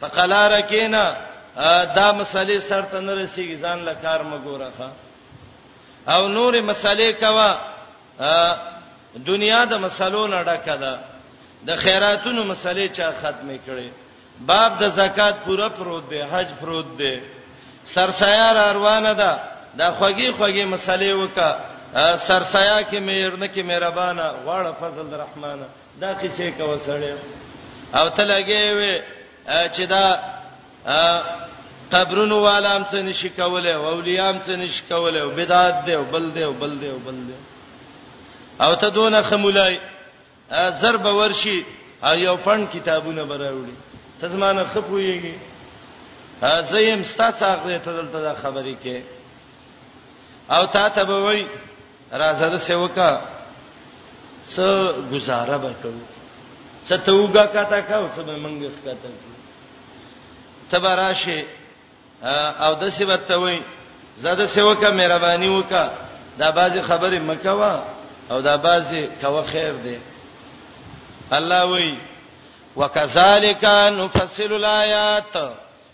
په قلار کې نه دا مسلې سر ته نه رسیږي ځان له کار مګورخه او نورې مسلې کوا دنیا د مسلو نه ډکه ده د خیراتونو مسلې چا ختمې کړي باب د زکات پوره پروت دی حج پروت دی سرسایا را روانه ده د خوږی خوږی مسلې وکا سرسایا کې مېرنه کې مهربانه واړه فضل الرحمن دا کیسه کا وسړې او ته لګې وې چې دا قبرونو والام څه نشي کوله او اولیام څه نشي کوله او بدعت دی او بل دی او بل دی او بل دی او ته دونه خمولای زر به ورشي یو پن کتابونه براوړي ته زمانه خپويږي زیم ستا څاغه ته دلته خبرې کې او تا ته به وای راځه د سیوکا څ گزاره وکړو څ ته وګه کاته کاو څ به منګه کاته تبراشه او د سی وته وای زده سیوکا مهرباني وکا دا بازي خبره مکوا او دا بازي کوا خیر دی الله وای وکذالک نفصل الایات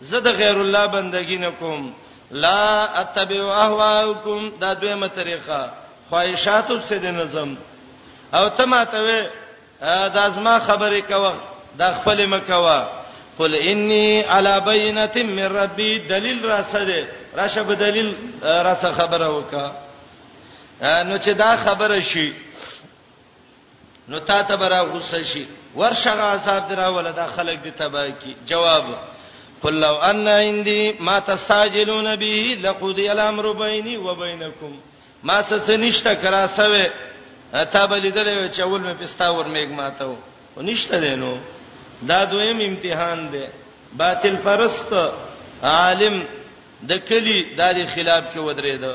زه د غیر الله بندګی نه کوم لا اتبع اهواکم دا دویمه طریقه خواهشاتو څخه د نظم او ته ماته د ازما خبرې کوه د خپل مکوا قل انی علی بینه من ربی دلیل راسره راشه به دلیل راسه خبره وکا نو چې دا خبره شي نو تا ته برا غصه شي ورشغه عذاب درا ولدا خلق دي تبا کی جواب قل لو ان عندي ما تستعجلون به لقضي الامر بيني وبينكم ما څه نشته کرا سوي تا به لیدل چې اول مې پستا ور میګ ماته و نشته دینو دا دویم امتحان دی باطل پرست عالم د کلی د خلاف کې ودرېده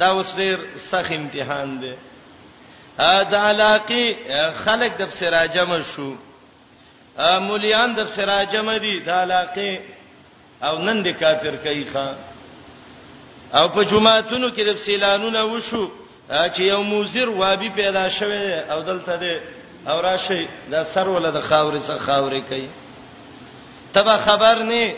دا اوس ډیر سخت امتحان دی د علاقه خلک د سراجم شو مولیان د سراجم دي د علاقه او نن د کافر کوي ښا او په جمعاتونو کې د سیلانونه وشو چې یو موزر وابي پیدا شوه او دلته د او راشي د سر ول د خاورې څخه خاورې کوي تبه خبر نه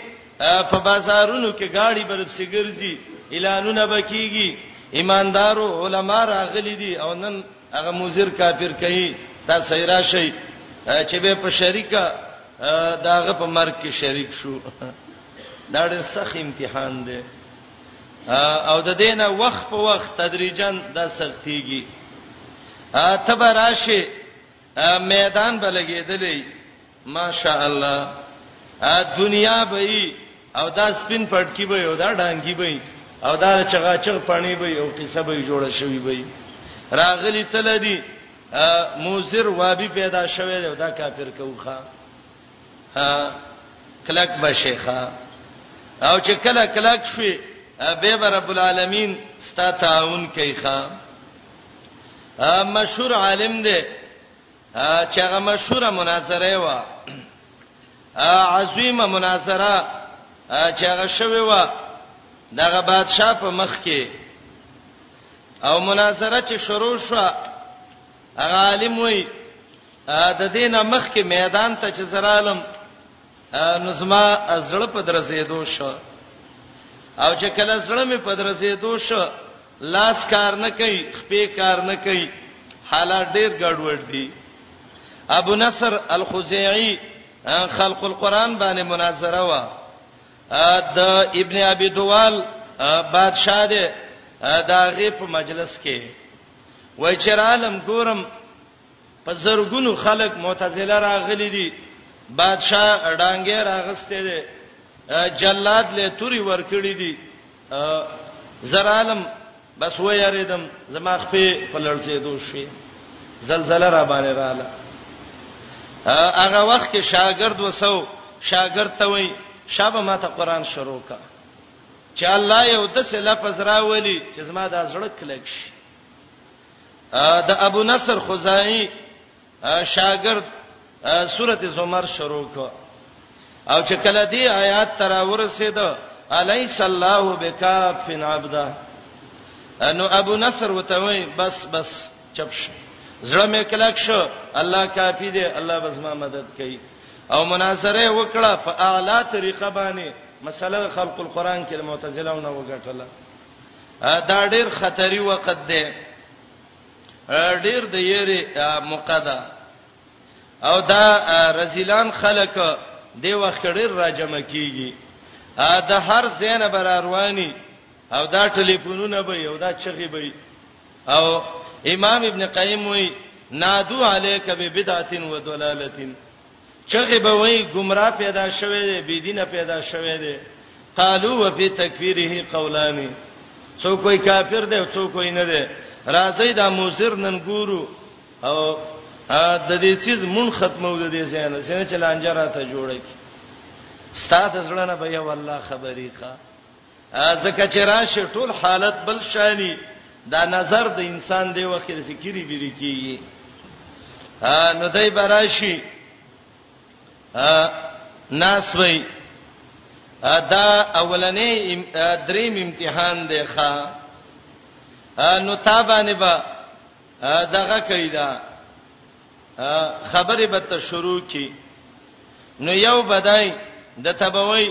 په بازارونو کې گاډي برپسې ګرځي اعلانونه بکیږي ایماندارو علما راغلي دي او نن هغه مزر کافر کوي دا سیرا شي چې به په شریکه داغه په مرګ کې شریک شو دا ډېر سخت امتحان دی او د دینه وخت په وخت تدریجا دا سختيږي ا تبراشه میدان به لګیدلې ماشاءالله ا دنیا به او دا سپین پټکی به او دا ډانګي به او دا چغا چغ پانی به او قصه به جوړ شوی به راغلی چل دی موزر وابي پیدا شوی دی دا کافر کوخه ها کلک به شیخه او چې کله کلک شوی به رب العالمین ستا تعاون کوي ښا مشهور عالم دی چې هغه مشهوره مناظره و عظیمه مناظره چې هغه شوی و دغه بادشاہ په مخ کې او مناظره چې شروع شو هغه عالم وای د دینه مخ کې میدان ته چې زرالم نو زما زړه په درزېدو شو او چې کله زړه مې په درزېدو شو لاس کار نه کوي خپې کار نه کوي حالات ډېر ګډوډ دي ابو نصر الخزاعي خلق القرآن باندې مناظره وا د ابن ابي دوال بادشاہ دی دا غي په مجلس کې وای چر عالم ګورم په زرګونو خلک معتزله راغلي دي بادشاه ډانګې راغستې دي جلاد له توري ورکړي دي زر عالم بس و یریدم زما خپې په لړزې دوشي زلزلہ را باندې رااله هغه وخت کې شاګرد وسو شاګرد ته وای شابه ما ته قران شروع کا چې الله یو د څه لفظ راولي چې زما د زړه کلک شي د ابو نصر خزائی شاګرد سورته زمر شروع کو او چې کله دی آیات تر ورسېد الیس الله بکاف عبدا انو ابو نصر وتوي بس بس چپ شو زړه مې کلک شو الله کافی دی الله بس ما مدد کوي او مناظره وکړه په اعلی طریقه باندې مسله خلق القرآن کې معتزله ونه وګټله دا ډیر خطري وخت دی ډیر د یری موقع ده او دا رزیلان خلک دی وخت ډیر راجمع کیږي د هر زینه بر اروانی او دا ټلیفونونه به یو دا چغي به او امام ابن قیم وی نادو علیک ببدعه و ضلاله چغې به وایي ګمراه پیدا شوی دی بی دینه پیدا شوی دی قالو وفي تکفیره قولان څو کوئی کافر دی څو کوئی نه دی راځي دا موزر نن ګورو او د دې سیز مون ختمو د دې زینه سینه چلانجه راته جوړه کی ستاد زړه نه به یو الله خبرې کا ځکه چې راشه ټول حالت بل شانی دا نظر د انسان دی وخت سکری بیری کیږي نو دای براشي ناس وای دا اولنې دریم امتحان دی ښا نو تابانه با دغه کیدا خبره به ته شروع کی نو یو بدای د تبوی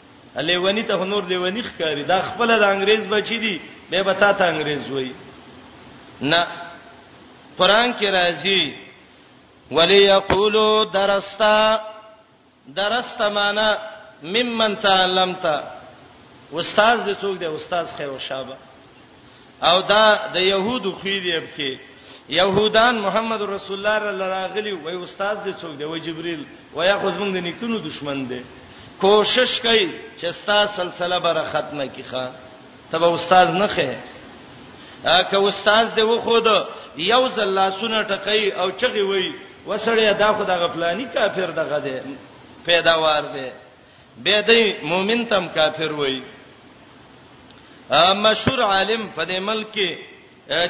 لیونی ته نور لیونی ښکاری دا خپل د انګريز بچی دی به بتا ته انګريز وای نه قران کې راځي ولی یقولو درستا درستا معنا ممن تعلمت استاد دې څوک دی استاد خیر شابه او دا د يهودو خوې دی اب کې يهودان محمد رسول الله صلی الله علیه غلی وای استاد دې څوک دی وای جبريل وای خو زمونږ د نیکونو دشمن دی کوشش کوي چې ستا سلسله بره ختمه کیخه تبه استاد نه خې که استاد دې وخود یو ځل لاسونه ټکای او چغي وای وسړی دا خو د غفلانی کافر دغه دی پیداوار دی به دی مؤمن تم کافر وای مشهور عالم په دې ملک کې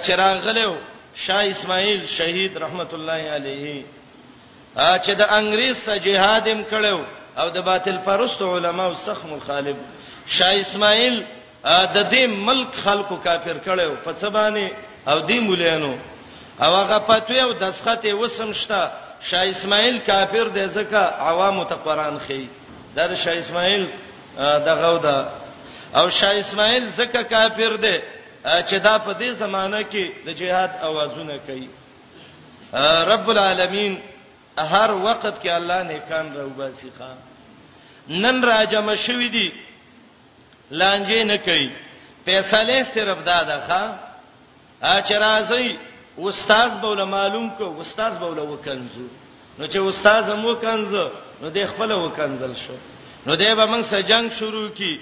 چراغلو شاه اسماعیل شهید رحمت الله علیه چې د انګریز سره جهاد هم کړو او د باطل پرست علماو سخت مخالف شاه اسماعیل د دې ملک خلکو کافر کړو په څه باندې او دې مولانو او هغه پاتوي او دسخته وسم شته شاه اسماعیل کافر دی ځکه عوامو ته قران خي دا د شاه اسماعیل دغه ودا او شاه اسماعیل ځکه کافر دی چې دا په دې زمانہ کې د جهاد اوازونه کوي رب العالمین هر وخت کې الله نیکان راوباسي خان نن راجم شوې دي لانجه نه کوي فیصله صرف دا ده ښا چې راځي استاد به ول معلوم کو استاد به ول وکنځو نو چې استاد هم وکنځو نو د خپل وکنځل شو نو د به موږ سره جنگ شروع کی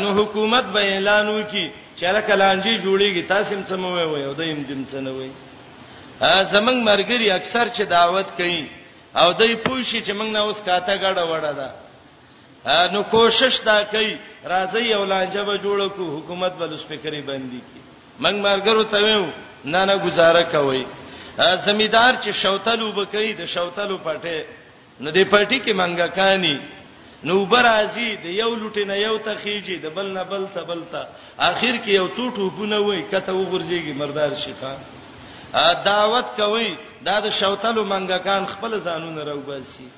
نو حکومت به اعلان وکي چې لکه لانجه جوړیږي تاسو هم څه مو وایي او دایم دیم څه نه وایي زمنګ مرګري اکثر چې دعوت کوي او دای پوښي چې موږ نه اوس کاته غړ وړه ده نو کوشش دا کوي راځي یو لانجه به جوړ کو حکومت بل سپیکرې باندې کی منګ مارګرو ته ویو نه نه گزاره کوي زمیدار چې شوتلو بکې د شوتلو پټه نه دی پټی کې منګه کانی نو برازي د یو لټې نه یو ته خيږي د بل نه بل ته بل ته اخر کې یو څو ټوپونه وای کته وګرځيږي مردار شيخه دعوت کوي دا د شوتلو منګکان خپل ځانونه راوباسي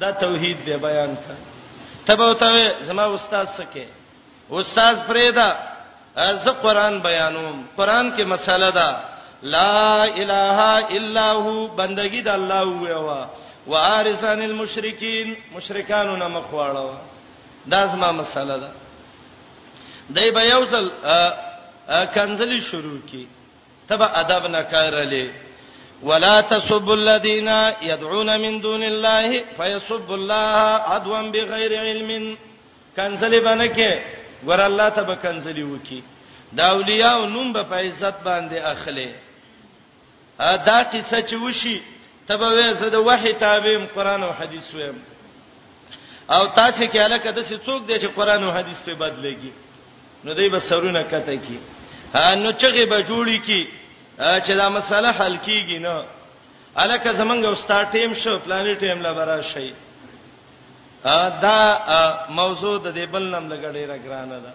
دا توحید دی بیان کړ تبه وته زما استاد سکه استاد پرېدا ز قران بیانوم قران کې مساله ده لا اله الا هو بندگی د الله ویوا وارثان المشرکین مشرکانو نه مخواړو دا زما مساله ده دای به یوزل کنزلی شروع کی تبه ادب نه کارلې ولا تسب الذين يدعون من دون الله فيسب الله عدوا بغير علم کنزلی باندې کې ګور الله ته به کنزلی وکي دا اولیاء او نوم به په عزت باندې اخلي دا قصه چې وشي تبه وې زه د وحي تابعم قران او حديث ویم او تاسو کې الکه د څه څوک دی چې قران او حديث په بدلېږي نو دوی به سرونه کته کی نو چغه به جوړی کی چې دا مسله حل کیږي نه الکه زمنګ استاد ټیم شو پلانې ټیم لا برا شي دا موضوع د دې بل نم لګړې را ګرانه ده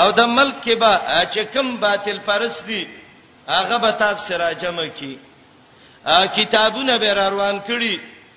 او د ملک کې به چې کوم باطل پرس دي هغه به تاب سراجمه کی کتابونه به روان کړي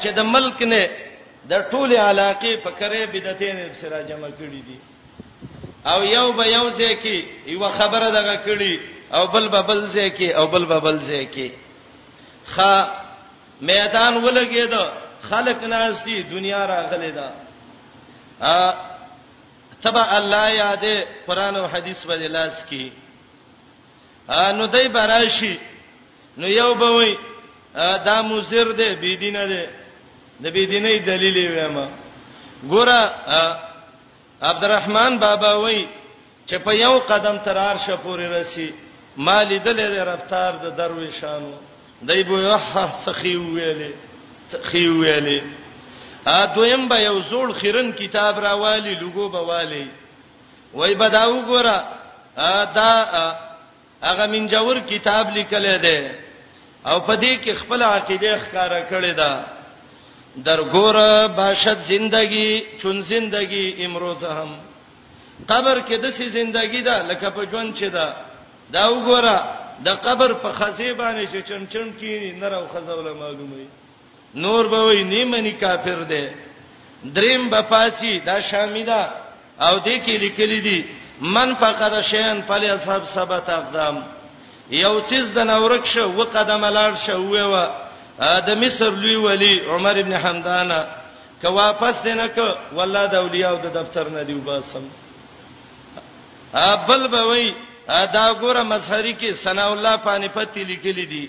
چې د ملک نه د ټوله علاقې په کرے بدعتین سره جمع کړي دي او یو به یو ځکه یو خبره دغه کړي او بل به بل ځکه او بل به بل ځکه خ میدان ولګید خلق ناس دي دنیا راغله ده ا تبع الله یاد قران او حدیث باندې لاس کی نو دای براشي نو یو به وای دا مزر دی بی دینه دی د بی دینه دلیل وایم ګوره عبدالرحمن بابا وای چې په یو قدم تر عرش پورې رسی ما لیدل د رفتار د درویشانو دای بو یحه سخی ویلې سخی ویلې ا دویم به یو زوړ خیرن کتاب راوالی لوګو به والی وای بداو ګوره دا هغه منجور کتاب لیکل دی او په دې کې خپل عقیده ښکارا کړې ده درګور باشد زندگی چون زندگی امروز هم قبر کې د سي زندگی ده لکه په ژوند چې ده دا وګوره د قبر په خزې باندې چې چمچم کینی نر او خزوله معلومه نور به وي نیمنی کافر دی دریم به پاسی دا شامی دا او دې کې لیکلي دي من فقد شین فلی اصحاب ثبت اقدام یو چیز د نورک شو و قدم لاړ شو و د مصر لوی ولی عمر ابن حمدان که واپس دینه ک والله د اولیاء د دفتر نه دی وباسم بل به وای دا ګوره مسحری کې ثنا الله پانی پتی لیکلی دی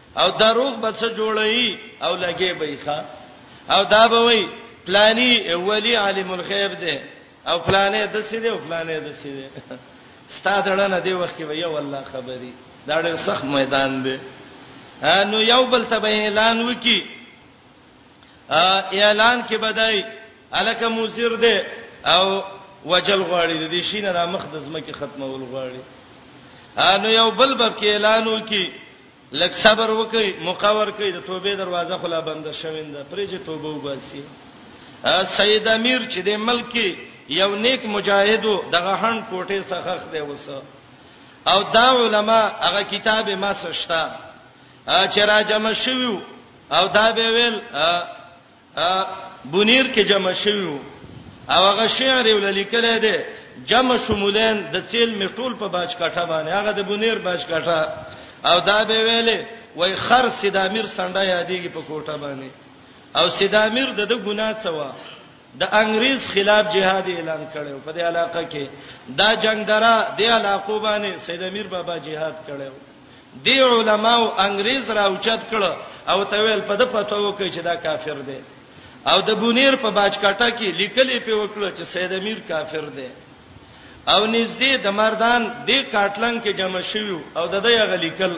او دروغ به څه جوړي او لګي به ښه او دا به وای پلاني ولی عالم الغیب دی او پلانې د سې دی او پلانې د سې دی ستاد لړنه دی وخت کې وای والله خبري دا ډېر سخت میدان دی نو یو بل ته به اعلان وکي اعلان کې بدای الکه مزیر دی او وجل غواړي د دې شینه را مخ د زمکه ختمول غواړي نو یو بل باب کې اعلان وکي لک صبر وکي مقور کوي د توبې دروازه خلا بنده شوینده پرې چې توبه وباسي سید امیر چې د ملک یو نیک مجاهدو دغه هن کوټه سخخ دی وسه او دا علما هغه کتاب ما سشتا چې راجم شویو او دا به ویل بونیر کې جمع شوی وو او هغه شعر یې ولیکل دی جمع شمولین د چیل میټول په باج کټه باندې هغه د بونیر باج کټه او دا به ویلې وای خر سیدامیر سنډه یادېږي په کوټه باندې او سیدامیر د د ګنا څوا د انګريز خلاف جهاد اعلان کړو په دې علاقه کې دا جنگ درا د علاقو باندې سیدامیر بابا جهاد کړو دی علماو انګريز راوچت کړ او ته ویل په د پته وکړي چې دا کافر دی او د بونیر په باجکټه کې لیکلې په وکړه چې سید امیر کافر دی او نږدې د مردان د کاټلنګ کې جمع شوی او د دې غلیکل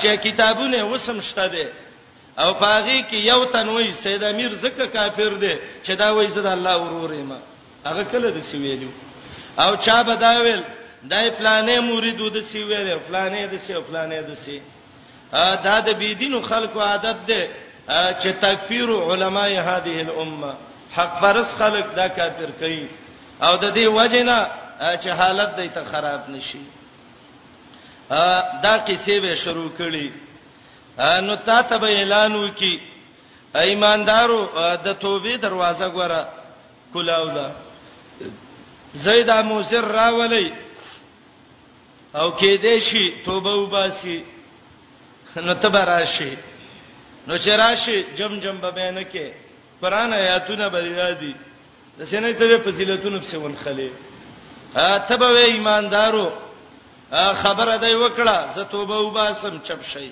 چې کتابونه وسم شته دي او پاغي کې یو تن وای سید امیر زکه کافر دی چې دا وای زه د الله ورور یم هغه کله د سی ویلو او چا به دا ویل دای پلانې مرید ود سی ویل پلانې د سی پلانې د سی دا د بيدینو خلکو عادت دی چې تکفیر علماء هذه الامه حق پرس خلک دا کافر کوي او د دې وجنه چې حالت دې ته خراب نشي دا قصې به شروع کړي نو تا ته به اعلان وکي ایماندارو د توبې دروازه ګوره کلاو ده زید موسر راولي او کې دې شي توبه وباسي نو تبراشي نو چې راشي جم جم به نه کې قران آیاتونه بریادي د سینې ته په ذلتونو په سیون خلې ته به ایماندارو خبره دی وکړه زه توبه وباسم چپ شي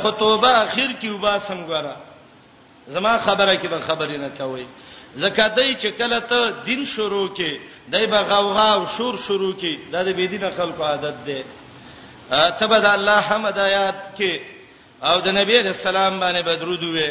خو توبه اخر کې وباسم ګوره زما خبره کې به خبرې نه کوي زکه دای چې کله ته دین شروع کې دای به غوغا او شور شروع کې د دې بی دینه خلکو عادت ده تبه د الله حمد آیات کې او د نبی رسول الله باندې بدرود وې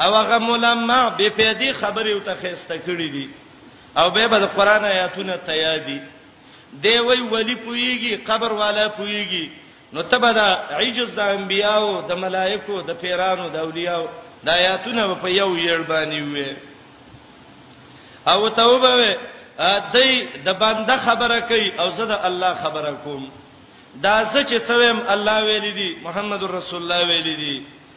او هغه ملمع به پیدي خبرې وته خسته کړې دي او به به قرآن آیاتونه تیا دي دی وی ولی پویږي قبر والا پویږي نو تبه دا عجز د انبیاو د ملائکو د پیرانو د اولیاو د آیاتونه په یو یړ باندې وي او توبه دی د بنده خبره کوي او زه د الله خبره کوم دا زه چې څویم الله ویل دي محمد رسول الله ویل دي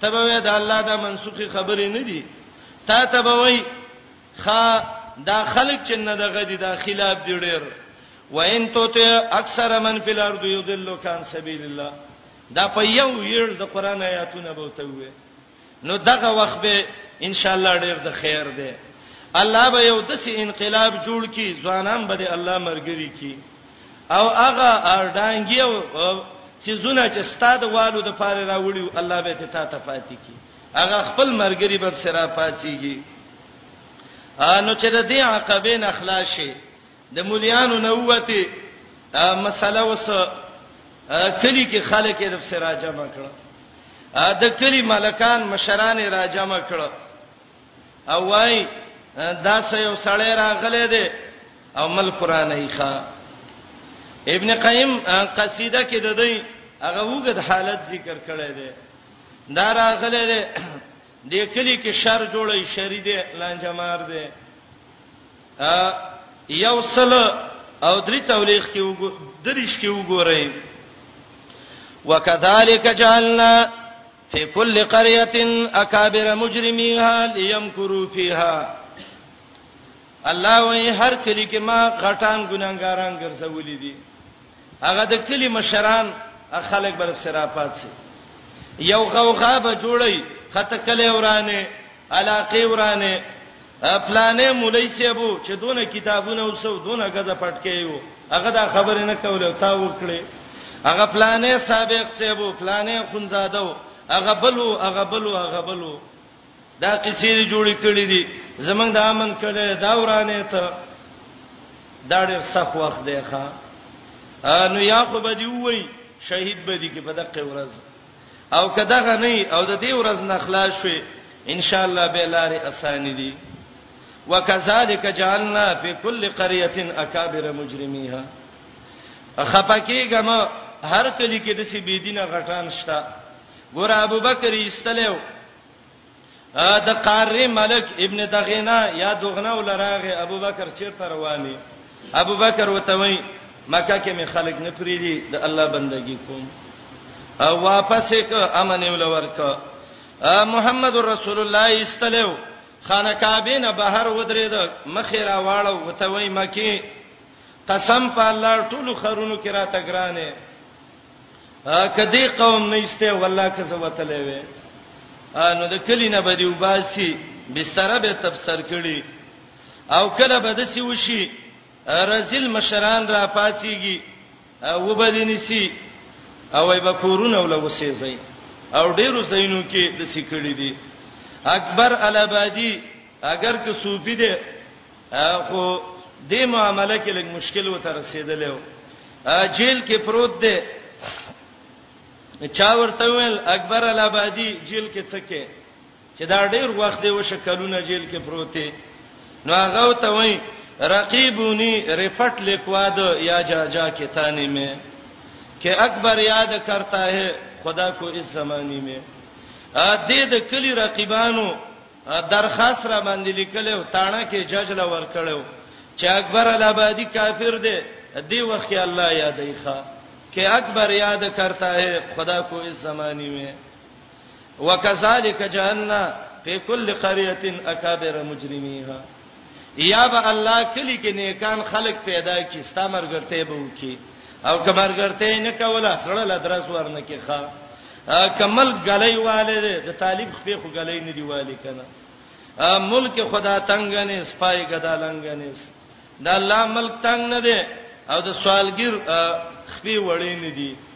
ته به وې د الله د منسوخي خبرې نه دي تا ته به وې خا دا خلق چې نه دغه دي دا خلاف دی ډېر وان تو ته اکثر من په الارض یضلوا کان سبیل الله دا په یو یړ د قران آیاتونه به ته وې نو دغه وخت به ان شاء الله ډېر د خیر دی الله به یو دسي انقلاب جوړ کی ځوانان به د الله مرګري کی او هغه ډانګي او چیزونه چې ستاده والو د پاره راوړیو الله به ته تا ته پاتې کی هغه خپل مرګري به سره پاتېږي انو چې د دې عقبې نه خلاص شي د مليانو نه وته مسله وس کلی کې خلک یې د سراجه مکړه د کلی ملکان مشران راجمه کړه او وای دا سه یو سړی راغله دی او مل قران یې ښا ابن قیم قصیده کې د دوی هغه وګد حالت ذکر کړی دی دا راغله دی د کلی کې شر جوړی شری دی لانجمار دی ا یو سل او درې تولیخ کې وګور درش کې وګورئ وکذالک جعلنا فی کل قريه اکابر مجرمیها لیمکروا فیها الله وی هر کلی کې ما غټان ګناګاران ګرځولې دي هغه د کلی مشران خلک بل خرافات سي یو غوغا به جوړي خته کله ورانه علاقه ورانه پلانې مولای سیبو چې دونه کتابونه اوسو دونه غزه پټکیو هغه دا خبره نه کوله تا وکړي هغه پلانې سابق سیبو پلانې خونزادو هغه بلو هغه بلو هغه بلو دا کثیر جوړې کړې دي زمنګ د امن کړي دا ورانه ته دا ډېر سخت وخت دی ښا نو یا خو به دی وای شهید به دی کې په دقه ورځ او کدا غنی او د دې ورځ نه خلاص شوي ان شاء الله به لارې اسان دي وکذالک جعلنا فی کل قريه اکابر مجرمیها خپکیګم هر کلی کې د سی بيدینه غټان شتا ګور ابوبکر ایستلو د قاری ملک ابن دغینا یا دغنا ولراغه ابوبکر چیرته رواني ابوبکر وتوي مکه کې می خلک نه پریدي د الله بندگی کوم او واپس ک امن ولور ک محمد رسول الله استلو خانه کعبه نه بهر ودرید مخې را واړو وتوي مکی قسم په الله ټول خرونو کې را تګرانه کدی قوم نه استه والله که زه وتلې وې نو د کلی نه بدی وباسي بستر به تبصر کړي او کله به د سی وشي رزل مشران را پاتېږي او بدینی سی او به کورونه ول وسېځي او ډیرو زینو کې د سکړې دي اکبر الابادی اگر که صوفي دی خو دې معاملې کې لږ مشکل و تر رسیدلې و جیل کې پروت دی چا ورته ویل اکبر الابادی جیل کې څه کې چې دا ډیر وخت دی وشکلونه جیل کې پروت دی نو هغه ته وای رقیبونی رفټ لیکواد یا جا جا کې تانی مې کې اکبر یاد کرتا ہے خدا کو اس زمانی میں ا دې د کلی رقیبانو درخواست را باندې لیکلی او تاڼه کې جج لا ور کړو چې اکبر الابادی کافر دی دی وخت الله یادای ښا کې اکبر یاد کرتا ہے خدا کو اس زمانی میں وکذالک جهنم فی کل قريه اکابر مجرمیها یا به الله کلی کې نیکان خلق پیدا کی ستا مرګرته به وکي او کمرګرته نه کوله سره لا درس ورنه کې ښا کمل غلې والے د طالب خپې خو غلې نه دی والي کنه ملک خدا تنگنه سپای غدا لنګنه دا الله ملک تنگ نه دی او د سوالګر خپې وړې نه دی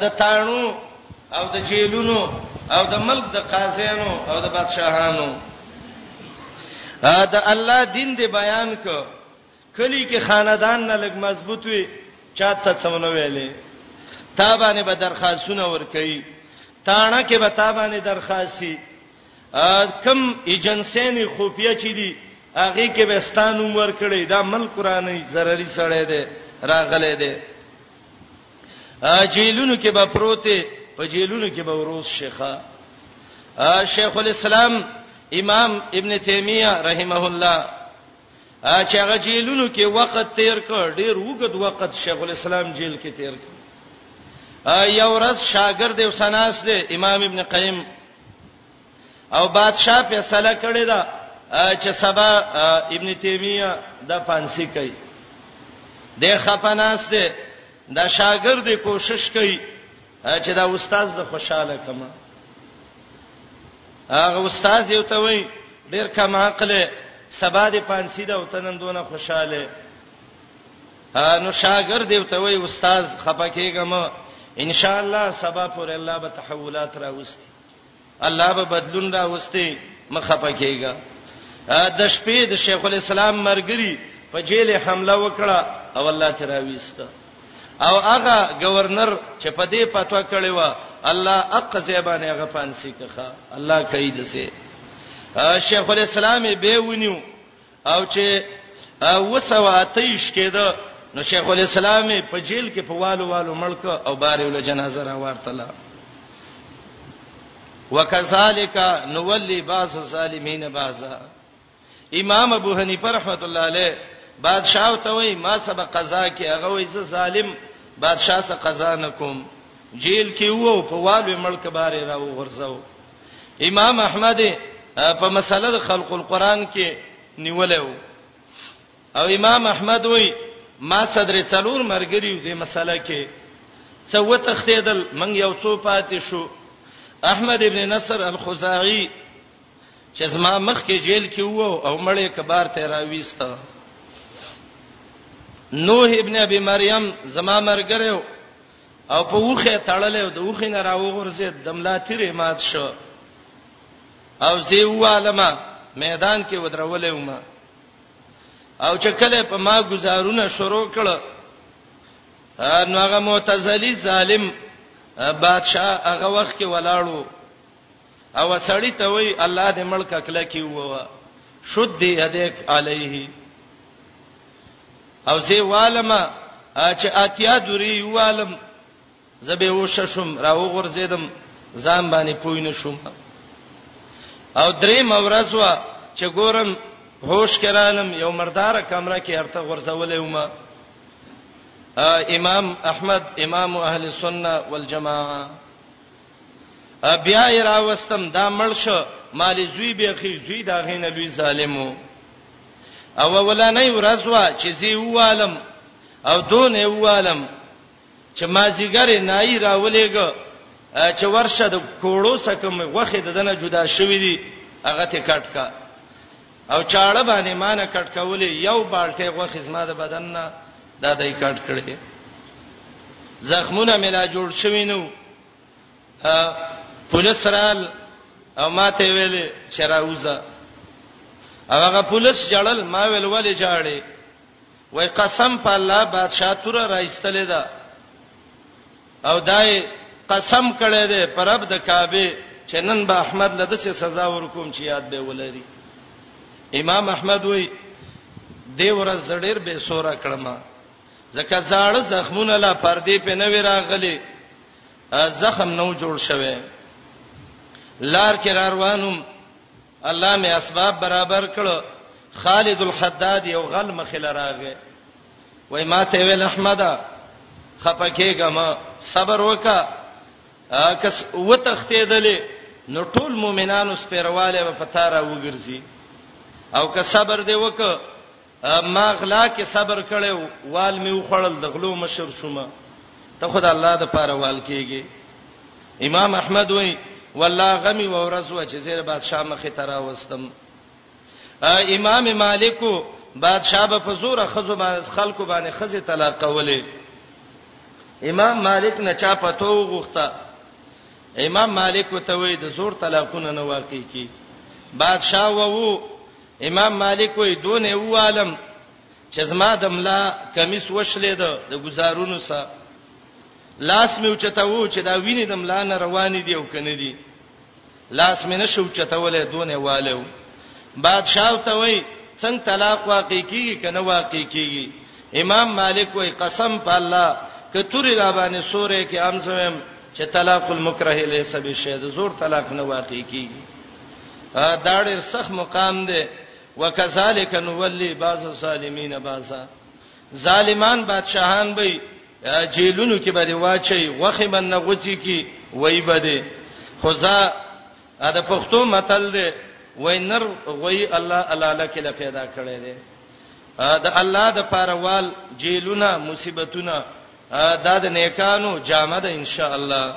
د تانو او د جیلونو او د ملک د قاضیانو او د بادشاهانو دا الله دین دی بیان ک کلی کې خاندان نه لګ مضبوط وي چاته څونه ویلې تا باندې به درخواستونه ور کوي تاڼه کې به تا باندې درخواستي کم ایجنسین خفیه چي دي هغه کې به ستانو ور کړی دا مل قرآنی ضروري سره دی راغله دی جیلونو کې به پروته په جیلونو کې به وروز شيخه شیخ الاسلام امام ابن تیمیه رحمه الله چې هغه جیلونو کې وخت تیر کړ ډیر وګد وخت شیخ الاسلام جیل کې تیر کړ یو ورځ شاګرد یو سناس دی امام ابن قیم او بادشاہ فیصله کړې ده چې سبا ابن تیمیه د پانسی کوي د خپناس ده د شاګرد کوشش کوي چې دا استاد زه خوشاله کما هغه استاد یو ته وای ډیر کم عقل سبا د پانسی ده او تنن دونه خوشاله نو شاګرد یو ته وای استاد خپکیګم ان شاء الله سبا پر الله به تحولات راوستي الله به بدلون راوستي مخه پکېګا د شپې د شیخ الاسلام مرګري په جیل حمله وکړه او الله تراويست او هغه گورنر چې په دې پتو کړي و الله اق زیبان هغه پانسی کخه الله کوي دسه شیخ الاسلام به ونیو او چې وسو اتیش کېده نو شیخ الاسلام په جیل کې په والو والو ملک او بار ول جنازه را ورتله وکذالک نولی باز الظالمین بازا امام ابو حنیفه رحمۃ اللہ علیہ بادشاہ ته وای ما سبا قضا کې هغه وای زه ظالم بادشاہ سره قضا نکوم جیل کې وو په والو ملک بار را وغورځاو امام احمد په مسله د خلق القرآن کې نیولې وو او امام احمد وای ما صدر څلور مرګریو دې مسله کې څه وتختیدل من یو څو پاتې شو احمد ابن نصر الخزاعي چې زما مخ کې جیل کې وو او مړې کبار ته راويسته نوح ابن ابي مريم زما مرګره او په وخه تړلې او د وخه نه راوغورځید د ملا تیرې مات شو او زی وعلمه میدان کې ودرولې ومه او چې کله په ما گزارونه شروع کړ نو هغه معتزلی ظالم بادشاہ هغه وخت کې ولاړو او سړی ته وی الله دې ملک اکلا کی ووا شد یدک علیه او زه والم چې اتیا دوری والم زبې وششم راو غرزیدم ځان باندې پوی نه شوم او درې مورز وا چې ګورم هوش کرانم یو مردار کمره کې ارته غرزولې ومه امام احمد امام اهل سنت والجماعه بیا یې راوستم دا مړ شو مال زوی به خي زوی دا غینه لوی ظالمو او ولانه ورځ وا چې زی والم او دون والم چې ما زیګر نای راولېګ چې ورشه د کوړو سکم غوخه د دنه جدا شوې دي هغه ته کټ کا او چاړه باندې مانه کټ کولې یو بالټه غوخه زما د بدن نه دا دای کټ کړې زخمونه ملا جوړ شوی نو پولیس رال او ماته ویلې چې راوځه هغه پولیس جړل ما ویل ولې جاړې وای قسم په الله بادشاہ تور راځتلې ده او دای قسم کړی دی پر رب د کعبه چې نن به احمد له دسه سزا ورکوم چې یاد به ولري امام احمد وای دی ورځ ډېر به سوره کړم ځکه زاړه زخمونه لا پردې په نوې راغلي زخم نو جوړ شوه لار کې روانم الله می اسباب برابر کړو خالد الحداد یو غل مخله راغې وای ما ته ویل احمد خپکهګه ما صبر وکا کس وتختیدلې نو ټول مؤمنانو سپیرواله په پتا را وګرځي او که صبر دی وک ما غلا کې صبر کړو وال می وخړل د غلو مشر شوم ته خدای الله د پاره وال کېږي امام احمد وای والله غمی و ورځ و چې زیر بادشاہ مخه ترا وستم امام مالک بادشاہ په فزور خزو باندې خلکو باندې خزه طلاق کولې امام مالک نه چا پتو غوښته امام مالک ته وای د زور طلاقونه نه واقع کی بادشاہ وو امام مالک وی دون یو عالم چې زما د ملا کمیس وشلې ده د گزارونو سره لاس مې اوچته وو چې دا ویني د ملا نه روانې دی او کنه دی لاس مې نشو اوچته ولې دون یو عالم بادشاہ ته وی څنګه طلاق واقع کیږي کنه واقع کیږي امام مالک وای قسم په الله کتوري را باندې سورې کې امزم چې طلاق المکره لیس بشید زور طلاق نه واقع کیږي دا ډېر سخت مقام دی وکذالک نولی بعض الظالمین بعضا ظالمان بادشاهان به جیلونو کې به واچي وخه من نغوتی کی وای بده خدا دا پښتو متل دی وینر غوی الله الاله کې لا پیدا کړی دی دا الله د پاروال جیلونه مصیبتونه دا د نیکانو جامه ده ان شاء الله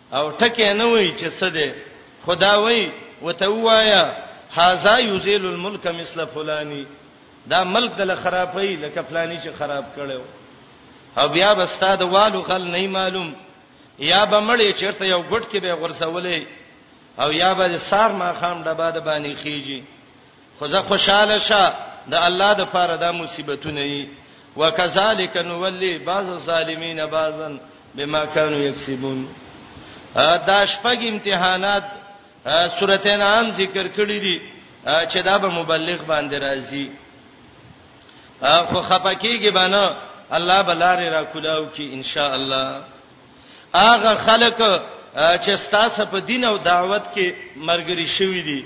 او ټکی نه وای چې څه دی خدا وای وته وایا هاذا یذیل الملک مثل فلانی دا ملک دل خرابای لکه فلانی چې خراب کړو او بیا به ستاد والو خل نه معلوم یا به مړی چیرته یو ګټ کې به غرسولې او یا به سار ما خام ډبا د باندې خيږي خو زه خوشاله شه د الله د پاره دا مصیبتونه یي وکذالک نولی بعض الظالمین بعضا بما كانوا یکسبون دا شپږ امتحانات سورته انعام ذکر کړی دي چې دا به مبلغ باندې راځي خو خپکیږي باندې الله بلاره را کولاو کی ان شاء الله اغه خلک چې ستاسو په دین او دعوت کې مرګري شوی دي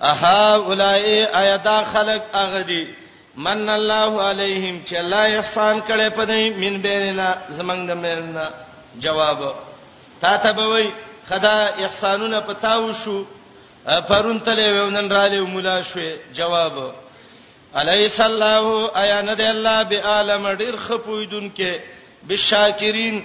اها اولای ایدا خلق اغدی من الله علیهم چې الله احسان کړي په دې من بیننا زمنګ د میننا جواب تا ته به وای خدا احسانونه پتاو شو پرون تلې ونن را لې مولا شوې جواب الیس الله ایا نه دی الله به عالم ډیر خپویدون کې بشاکرین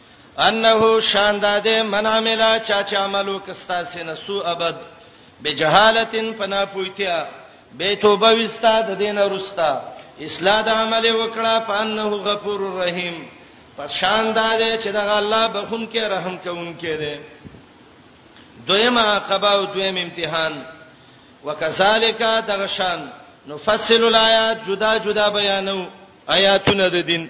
انه شان داده من عمل چا چا عملو کستا سینه سو ابد بجهالتن پنا پویتیا به توبه وستا د دین رستا اصلاح د عمل وکړه فانه غفور الرحیم پس شان داده چې دغه الله بخون کې رحم کوونکې ده دویمه عقبه او دویم امتحان وکذالک دغشان نفصل الایات جدا جدا بیانو آیاتونه د دین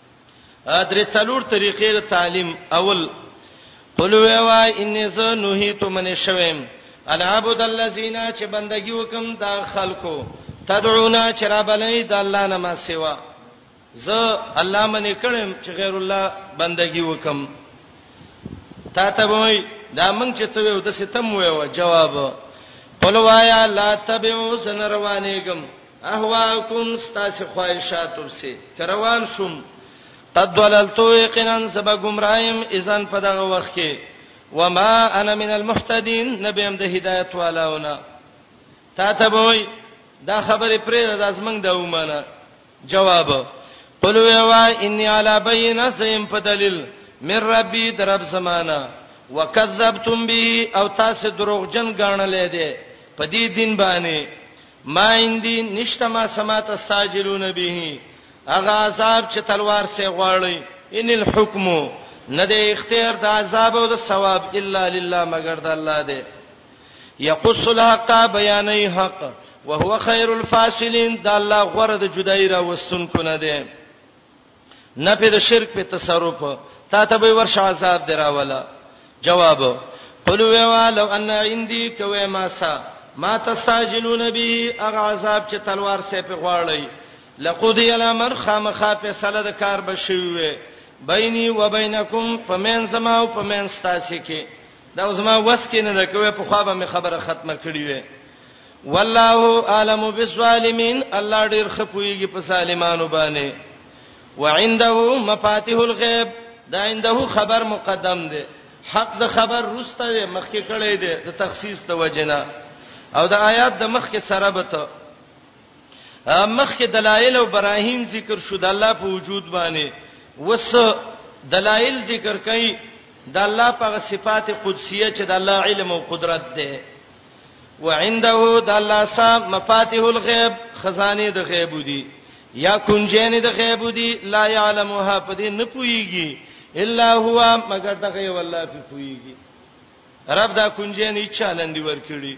درې څلور طریقې د تعلیم اول قل ویوا انی ز نهیت من شویم ان عبد الذین چې بندگی وکم دا خلکو تدعونا چې را بلې د الله نه ما سیوا ز الله منې کړم چې غیر الله بندگی وکم تا ته وای دا مونږ چې څه ویو د ستم ویو جواب قل وایا لا تبعو سنروانېګم اهواکم ستاسو خواهشات وبسي کروان شوم قد وللتو یقینا سبا گمرایم اذن په دغه وخت کې وما انا من المحتدين نبیم د هدایت والاونه تا ته وای دا خبره پرې د ازمن د ومانه جواب قلو یوا انی علی بینه سیم په دلیل من ربی درب زمانہ وکذبتم به او تاسو دروغجن غاڼلې دي په دې دین باندې ما عندي نشته ما سما تستاجلون به هغه عذاب چې تلوار سي غواړي ان الحكم نه د اختیار د عذاب او د ثواب الا لله مگر د الله دی یقص الحق بیانې حق وهو خیر الفاصلین د الله غره د جدای را وستون کو نه دی نه په د شرک په تصرف تا ته به ورشه عذاب دراولا جواب قلوا وا لو ان عندي کوي ما سا ما تستعجلون به اغه عذاب چې تلوار سي په غواړی لقضي الامر خامخا فیصله د کار بشوي بیني و بینکم پمن سما او پمن ستاسو کې دا زما وس کې نه کوي په خو به خبره ختمه کړی وي والله اعلم بالظالمین الله ډیر خپویږي په سالمانو باندې وعنده مفاتيح الغیب دا عنده خبر مقدم دی حق د خبر روسته دی مخکې کړی دی د تخصیص د وجنه او د آیات د مخکې سره به ته مخکې دلایل او براهین ذکر شو د الله په وجود باندې وس دلایل ذکر کړي د الله په صفات قدسیه چې د الله علم او قدرت ده وعنده د الله صاحب مفاتيح الغيب خزانه د غیب دي یا کنجین د غیب دي لا يعلمها پدې نه پويږي الا هو مگر دغه یو الله په پويږي رب دا کنجین یې چالندې ورکړي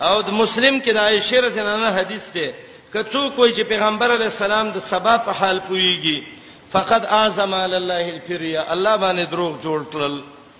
او د مسلم کې د عائشه رضی الله عنها حدیث ده کڅو کوی چې پیغمبر علی السلام د سبا په حال پويږي فقد اعظم علی الله الفریا الله باندې دروغ جوړ کړل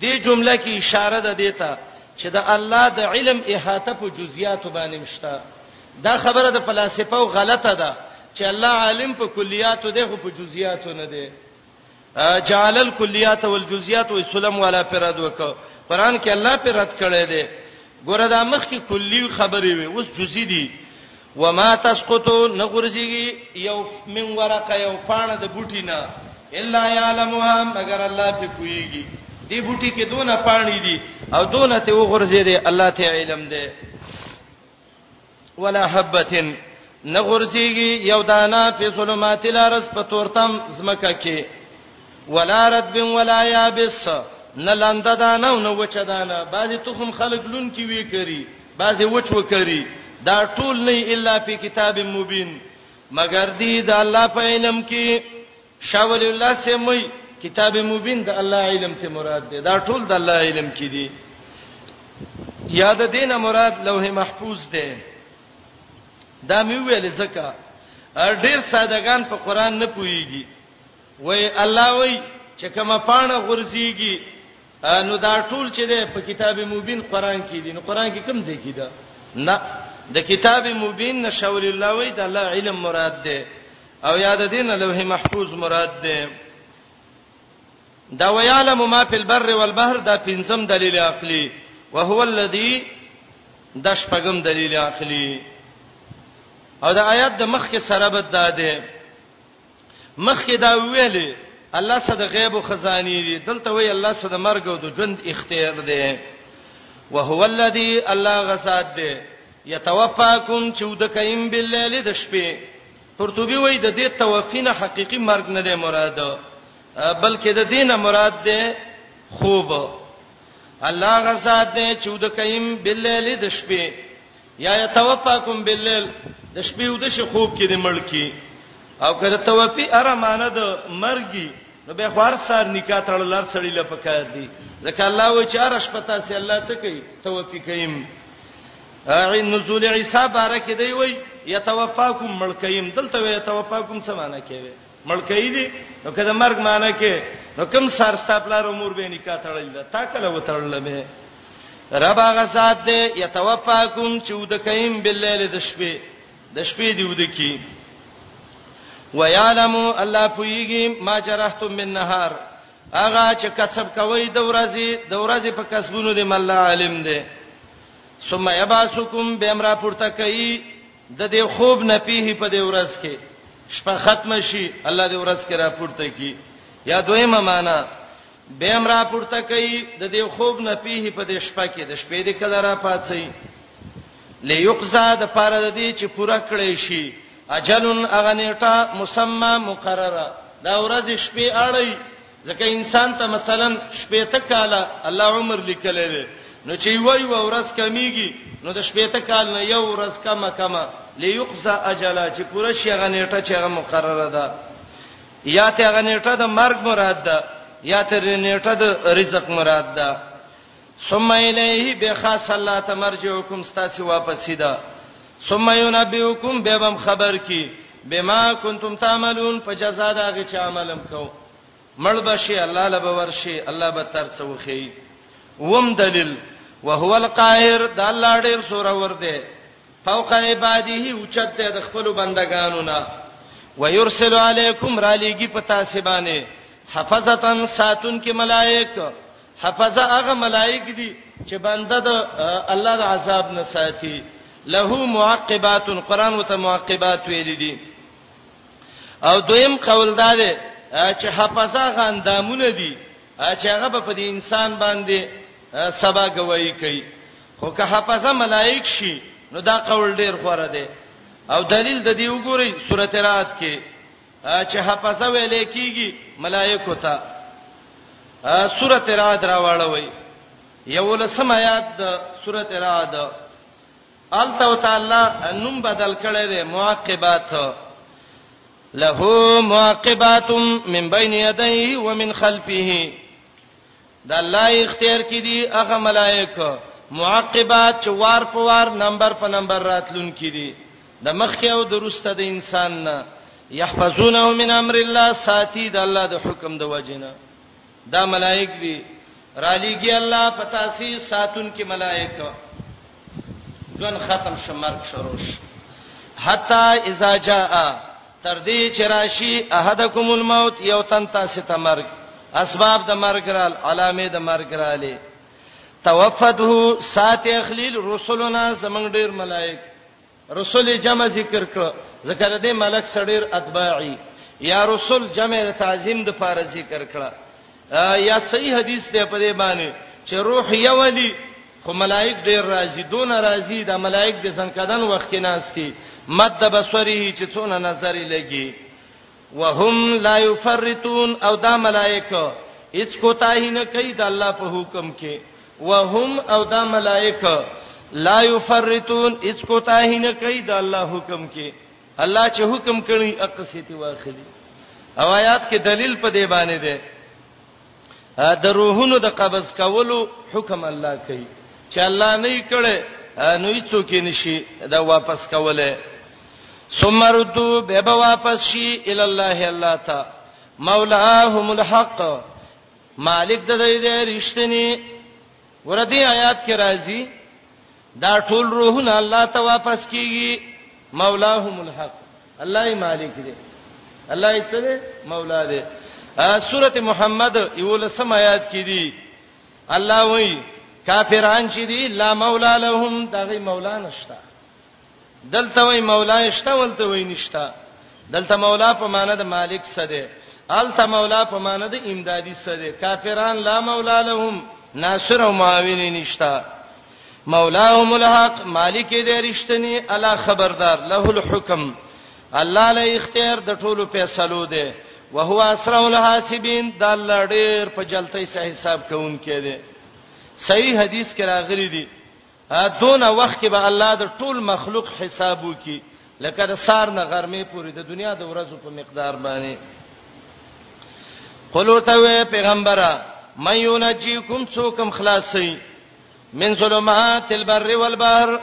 دې جمله کې اشاره ده دیته چې د الله د علم احاطه په جزئیات باندې مشته دا خبره د فلسفه او غلطه ده چې الله عالم په کلیات دی خو په جزئیات نه دی جعل الکلیات والجزئیات والسلم ولا فرد وک قران کې الله پر رد کړی دی ګوره دا مخ کې کلی خبرې وي اوس جزئی دي وما تسقطو نغرزیږي یو من ورقه یو پانه د بوټی نه الا یعلمها مگر الله په کویږي دی بوټی کې دونه پانی دي او دونه ته وغرزي دي الله ته علم دی ولا حبتن نغرزیږي یو دانه په ظلمات الارض په تورتم زمکه کې ولا رتب ولا یابس نه لنده دانه او نه وچ دانه بعضی تخم خلق لون کی وی کری بعضی وچ وکری دا ټول نه الا فی کتاب مبین مگر دی د الله په علم کې شاول الله سمي کتاب مبین د الله علم ته مراد دی دا ټول د الله علم کې دی یاد دینه مراد لوح محفوظ دی دا مې ویل زکه ډیر سادهګان په قران نه پويږي وای الله وای چې کومه پاڼه غورځيږي نو دا ټول چې ده په کتاب مبین قران کې دي نو قران کې کوم ځای کې ده نه د کتاب مبین نشور الله وای د الله علم مراد ده او یاد دین لوح محفوظ مراد ده دا ویعلم ما فی البر والبحر دا پنځم دلیل عقلی وهو الذی د شپږم دلیل عقلی او دا آیات د مخ کې سره بد ده مخکې دا ویلې الله سره د غیب او خزاني دي دلته وی الله سره د مرګ او د ژوند اختیار دی وهو الذی الله غسات دی یتوفاکم چې د کایم باللیل د شپې قرطبي وایي د دې توفینه حقيقي مرګ نه دی مراد بلکې د دینه مراد دی خوب الله غزاد دی چې د کایم باللیل د شپې یا یتوفاکم باللیل د شپې او د شي خوب کې د ملکی او کله توفی اره معنی د مرګي نو به خوار سار نکاح تړلار سړی له پکار دی ځکه الله و چې ارش پتا سي الله څه کوي توفی کيم عین نزول عیسی بارک دی وی یتوفاکم ملکیم دلته یتوفاکم څه معنی کوي مړ کوي دي نو کله مرګ معنی کې نو کوم سر ستا پلار امور به نکاح تړل دا تا کله وتړل به رب هغه ذات دې یتوفاکم چې ود کین باللیل د شپې د شپې دی ود کی ویعلم الله پویږي ما جرحتم من نهار هغه چې کسب کوي د ورځې د ورځې په کسبونو دې مله عالم دې ثم یباسکم بامر پورته کوي د دې خوب نه پیه په دې ورځ کې شپه ختم شي الله دې ورځ کې را پورته کی یا دویمه معنا به امر را پورته کوي د دې خوب نه پیه په دې شپه کې د شپې دې کله را پاتسي ليقزا د پاره د دې چې پوره کړی شي اجلن اغنیټه مسمى مقرره دا ورځ شپې اړي ځکه انسان ته مثلا شپېته کاله الله عمر لیکلی وي نو چې وای و ورځ کمیږي نو د شپېته کال نه یو ورځ کمه کمه ليقضى اجلا چې پوره شي غنیټه چې هغه مقرره ده یا ته غنیټه د مرګ مراد ده یا ته رنیټه د رزق مراد ده ثم الیه بخاص الله تمرجوکم ستاسو واپسی ده ثم ينبئکم بهم خبر کی بما کنتم تعملون په جزاء دا غی چې عملم کو مړ بشي الله لبه ورشي الله به تر څو خي وم دلیل وهو القاهر د الله ډیر سور ور دی فوق عباده اوچت دی د خپل بندگانو نه ويرسل علیکم را لېږي په تاسو باندې حفظتن ساتون کې ملائک حفظه هغه ملائک دي چې بنده د الله د عذاب نه ساتي له معقبات قران وته معقبات ویل دي او دویم قول دا دی چې حفظه غندامونه دي چې هغه په دې انسان باندې سبا گواہی کوي خو که حفظه ملائک شي نو دا قول ډیر غوړه دی او دلیل د دې وګورئ سورته رات کې چې حفظه ویل کیږي ملائکه ته سورته رعد راوړوي یو لسم آیات د سورته رعد الته تعالی نوم بدل کړي دي معقبات له معقبات من بین یدیه ومن خلفه د الله اختیار کې دي هغه ملائکه معقبات چې وار په وار نمبر په نمبر راتلون کې دي د مخکې او د روسته د انسان نه يحفظونه من امر الله ساتي د الله د حکم د وجنه دا ملائک دي را لېږي الله پتا سي ساتون کې ملائکه ژوند ختم شو مرګ شروع شو حتا اذا جاء تر دې چې راشي احدکم الموت یو تن تاسو ته مرګ اسباب د مرګ رال علامه د مرګ رالې توفته سات اخلیل رسولنا زمنګ ډیر ملائک رسل جمع ذکر کړه ذکر دې ملک سړیر اتباعی یا رسل جمع تعظیم د فار ذکر کړه یا صحیح حدیث دی په دې باندې چې روح یولی خو ملائک ډیر راضی دون راضی د ملائک د سنکدن وخت کې ناشتي مد بصری چې څونه نظر لګي وهم لا یفرطون او دا ملائکه هیڅ کوتاهی نه کوي د الله په حکم کې وهم او دا ملائکه لا یفرطون هیڅ کوتاهی نه کوي د الله حکم کې الله چې حکم کړی اقصیتی واخلي او آیات کې دلیل په دی باندې ده د روحونو د قبض کولو حکم الله کوي چې الله نه یې کړي نو هیڅوک یې نشي دا واپس کوله ثم ردوا به به واپس شي ال الله الله تا مولاهم الحق مالک د دې رښتینی وردی آیات کې راځي دا ټول روحونه الله ته واپس کیږي مولاهم الحق الله یې مالک دی الله یې څه دی مولا دی سوره محمد یولسم آیات کې دی الله وایي کافران چې دي لا مولا لهم دغه مولا نشتا دلته وای مولا شته ولته وای نشتا دلته مولا په معنی د مالک څه دی الته مولا په معنی د امدادي څه دی کافران لا مولا لهم ناصر او معاون نشتا مولاهم الحق مالک دې رښتنی الا خبردار له الحكم الله له اختیار د ټولو فیصلو دی وهو اسرع الحاسبین د الله ډیر په جلتۍ سه حساب کوونکې دی صحیح حدیث کې راغلی دی دونه وخت کې به الله د ټول مخلوق حساب وکي لکه د سار نه غرمې پورې د دنیا د ورځو په مقدار باندې قلوته وې پیغمبره مې ينجيكم څوکم خلاصي من ظلمات البر والبحر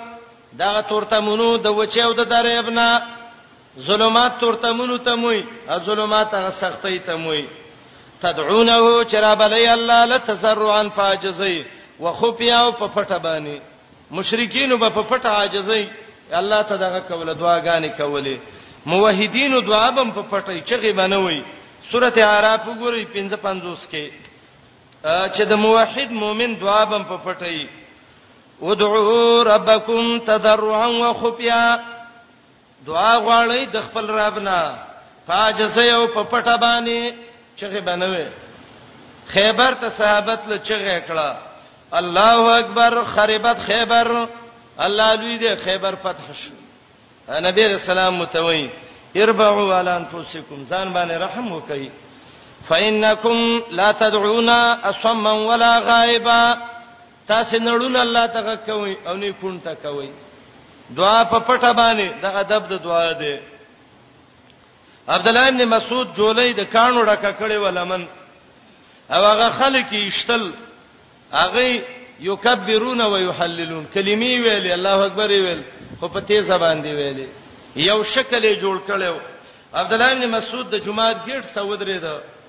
دا تورته مونو د وچه او د درېبنا ظلمات تورتمونو ته موي او ظلمات هغه سختي ته موي تدعونه چراب علی الله لتزرعا فاجزی وخفیا او په پټه باندې مشرکین په پټه عاجزی الله ته دغه کوله دعاګانې کولې موحدین دعا بم په پټه چغي بنوي سورته اعراف وګورئ 55 کې چې د موحد مؤمن دعا بم په پټه ادعوا ربکم تضرعا وخفیا دعا غواړی د خپل رب نه پاجز یو په پټه باندې چغه بنوي خیبر ته صحابت له چغه کړه الله اکبر خربت خیبر الله لوی دې خیبر فتح شو نبی رسول الله متوي اربعوا على انفسكم ځان باندې رحم وکړئ فإنكم لا تدعون أصما ولا غائبا تاسو نړونه الله ته غږ کوئ او نه کون ته کوئ دعا په پټه باندې د ادب د دعا ده عبد الله ابن مسعود جولې د کانو ډکه کړې ولمن او هغه خلک یشتل هغه یکبرون و یحللون کلمې ویل الله اکبر ویل خو په تیزه باندې ویل یو شکل جوړ کړو عبد الله ابن مسعود د جمعه ګټ سودرې ده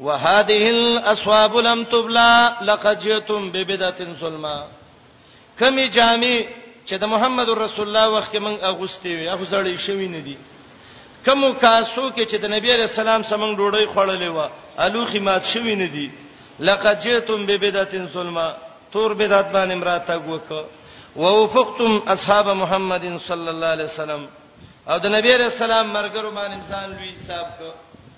وهذه الاصواب لم تبلا لقد جئتم ببدعه ظلما کمی جامع چې د محمد رسول الله وخت کې مونږ اغوستي وي هغه زړې شوی نه دي کوم کاسو کې چې د نبی عليه السلام سره مونږ ډوډۍ خوړلې و الوخي مات شوی نه دي لقد جئتم ببدعه ظلما تور بدعت باندې مراته وکړه ووفقتم اصحاب محمد صلی الله علیه وسلم او د نبی عليه السلام مرګرو باندې انسان لوی حساب کو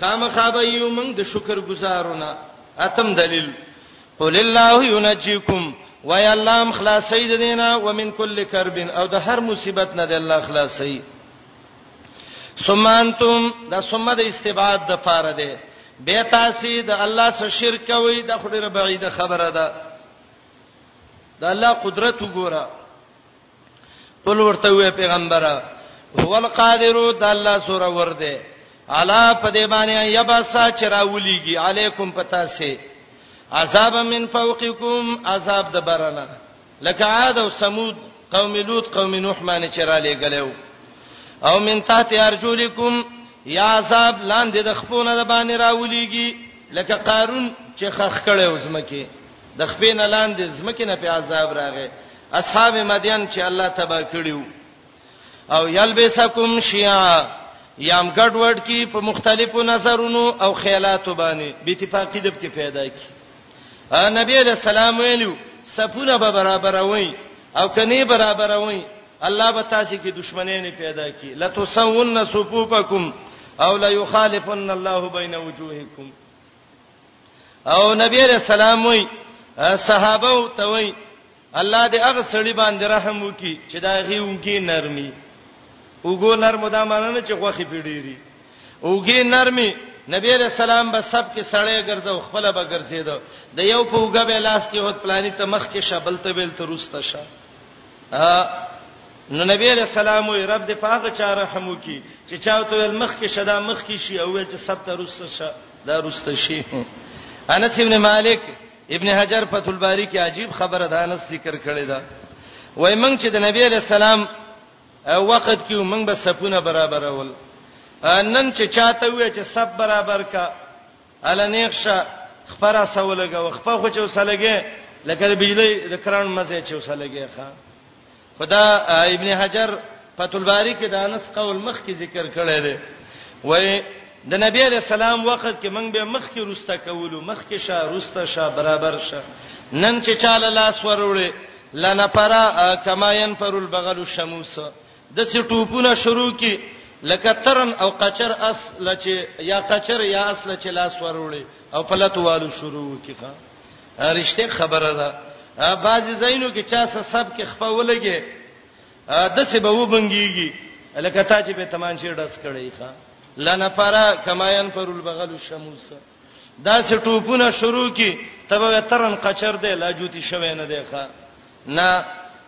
خامخا به یو موږ د شکر گزارونه اتم دلیل قل الله ينجيكم وای الله هم خلاصي د دینه ومن کل کرب او د هر مصیبت نه د الله خلاصي ثم انتم دا ثم د استبعاد د پاره ده به تاسو د الله سره شرک کوي د خدای ربعیده خبره ده د الله قدرت وګوره قل ورته وی پیغمبره هو القادر د الله سره ورده الا په دې باندې یبسا چراولیږي علیکم پتا سي عذاب من فوقکم عذاب د برنا لکه عاد او ثمود قوم لوط قوم نوح باندې چرالې غلو او من تحت ارجلکم یا عذاب لاندې د خپونه د باندې راولېږي لکه قارون چې خخ کړي وزمکه د خپې نه لاندې زمکه نه په عذاب راغې اصحاب مدین چې الله تبا کړیو او یلبسکم شیعا یام ګډوډ کی په مختلفو نظرونو او خیالاتو باندې به اتفاقی دب کې پیدا کی نبی علیہ السلام ویلو سپونه به برابروي او کني برابروي الله به تاسو کې دښمنې نه پیدا کی لتسون صفوفکم او لا یخالفن الله بین وجوهکم او نبی علیہ السلام وی صحابه ته وی الله دې هغه سړي باندې رحم وکي چې دا غي وګي نرمي وګو نرمو دا معنی چې غوخي پیډيري وګي نرمي نبی علیہ السلام به سب کې سړې ګرځاو خپل به ګرځیدو د یو په وګه به لاس کې هوت پلاني ته مخ کې شبل ته بیل ته روسته شه نو نبی علیہ السلام وی رب دې پاګه چا رحم وکي چې چاو ته ول مخ کې شدا مخ کې شي او چې سب ته رسته شي دا رسته شي انس ابن مالک ابن حجر فتح الباری کې عجیب خبره ده انس ذکر کړی دا وای مونږ چې د نبی علیہ السلام وخت کې مونږ به سپونه برابرول نن چې چاته وې چې سب برابر کا اله نیخشه خبره سولګه وخپه خو چې وسلګه لکه د بجلی د کران مزه چې وسلګه ښا خدا ابن حجر فتح الباری کې د انس قول مخ کې ذکر کړی دی وای د نبی علی السلام وخت کې موږ به مخ کې روسته کولو مخ کې شا روسته شا برابر شا نن چې چاله لاس وروړي لنفرا کما ينفر البغل الشموس د څه ټوپونه شروع کی لکه ترن او قچر اصل چې یا قچر یا اصل چې لاس وروړي او پلتوالو شروع کی ښا رښتې خبره ده بعضی زینو کې چا څه سب کې خپولګي د څه به وبنګيږي لکه تا چې به تمانچې ډس کړي ښا لنفرا کماین پرول بغل الشموس دا سه ټوپونه شروع کی تبه ترن قچر دی لا جوتی شوی نه دی ښا نه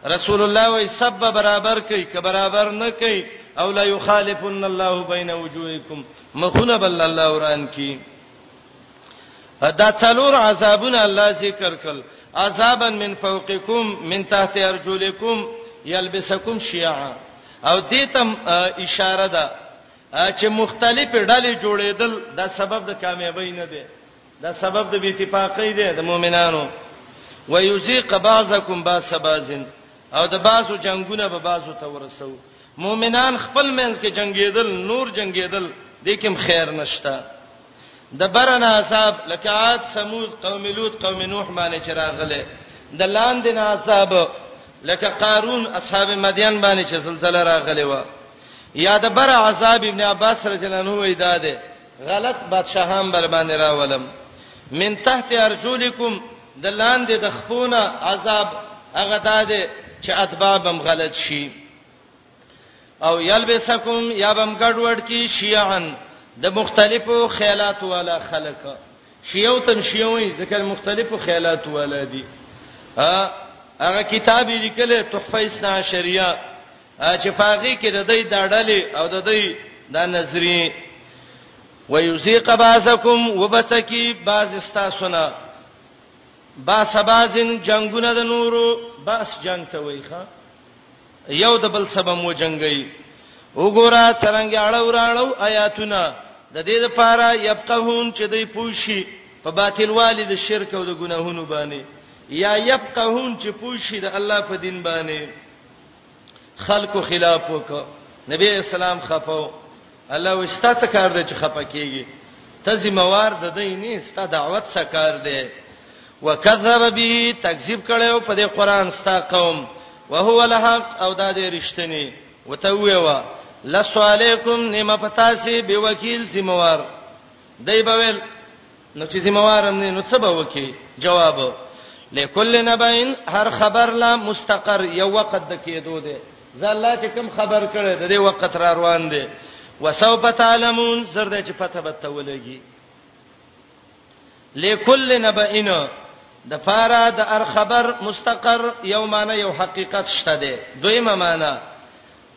رسول الله وی سب برابر کوي که برابر نه کوي او لا یخالفن الله بین وجوهکم مخونه بل الله وران کی دا څلور عذابونه الله ذکر کړل عذابا من فوقکم من تحت ارجلکم یلبسکم شیعا او دې تم اشاره ده چې مختلف ډلې جوړېدل دا سبب د کامیابی نه دی دا سبب د بیتفاقی دی د مؤمنانو ويذيق بعضکم باس بازن او د باسو جنگونه به باسو ته ورسو مؤمنان خپل منځ کې جنگیدل نور جنگیدل دیکم خیر نشتا د برنا عذاب لکعات سمود قوم لوط قوم نوح باندې چراغله د لاندې نه عذاب لکه قارون اصحاب مدین باندې چې زلزلہ راغلی و یا د بر عذاب ابن عباس رضی الله عنه وی دا ده غلط بادشاہان بر باندې راولم من تحت ارجلکم د لاندې د خپونه عذاب هغه دا ده چې اتبابم غلط شي او یلبسکم یا بم ګډوډ کی شیعن د مختلفو خیالات والا خلک شیعو تم شیعوي ځکه مختلفو خیالات والا دي هغه کتاب لیکل تحفه اسنا شریعه چې پاغي کې د دې داړلې او د دې د نظری ويذيق باسکم وبتکی باز استاسنا با سبازن جنگونه د نورو باس جنگ ته وای ښا یو د بل سبا مو جنگي وګوره څنګه اړه وراړو آیاتونه د دې لپاره یبقهون چې دوی پوښي په باطل والی د شرک او د ګناهونو باندې یا یبقهون چې پوښي د الله په دین باندې خلکو خلاف وکړ نبی اسلام خپو الله وستا څه کار دی چې خپه کیږي ته ذمہوار د دې نه ستا دعوت څه کار دی وکذب به تکذیب کړو په دې قران ستا قوم وهو الحق او دا دې رښتینی وته ویوا لسو علیکم نیمه پتاسی به وکیل ذمہوار دای بویل نو چې ذمہ وارم نه نو څه به وکي جواب لکل نبین هر خبر لا مستقر یو وخت د کېدو دی زله چې کوم خبر کړي د دې وخت را روان دی وسوف تعلمون زر د چې پته به تولګي لکل نبین د فارا د هر خبر مستقر یو معنی یو حقیقت شته دی دویمه معنی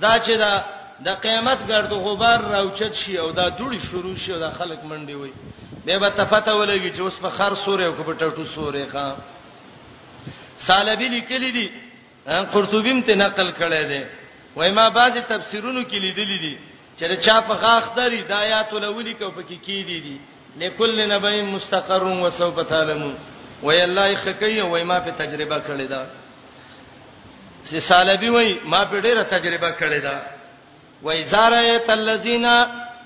دا چې دا د قیامت ګرد غبار راوچت شي او دا دوړي شروع شي دا خلک منډي وي به به تفته ولګي چې اوس په خر سورې او په ټټو سورې ښا سالبی لیکلی دي قرطبی هم ته نقل کړی دی وای ما بعضی تفسیرونو کې لیدلی دي چې چا په غاخ دري د آیات الاولی کو پکې کې دي دي لکل نبی مستقر و سوف تعلمون وای الله خکې وای ما په تجربه کړی دا سي سالبي وای ما په ډیره تجربه کړې ده وای زارایت الذین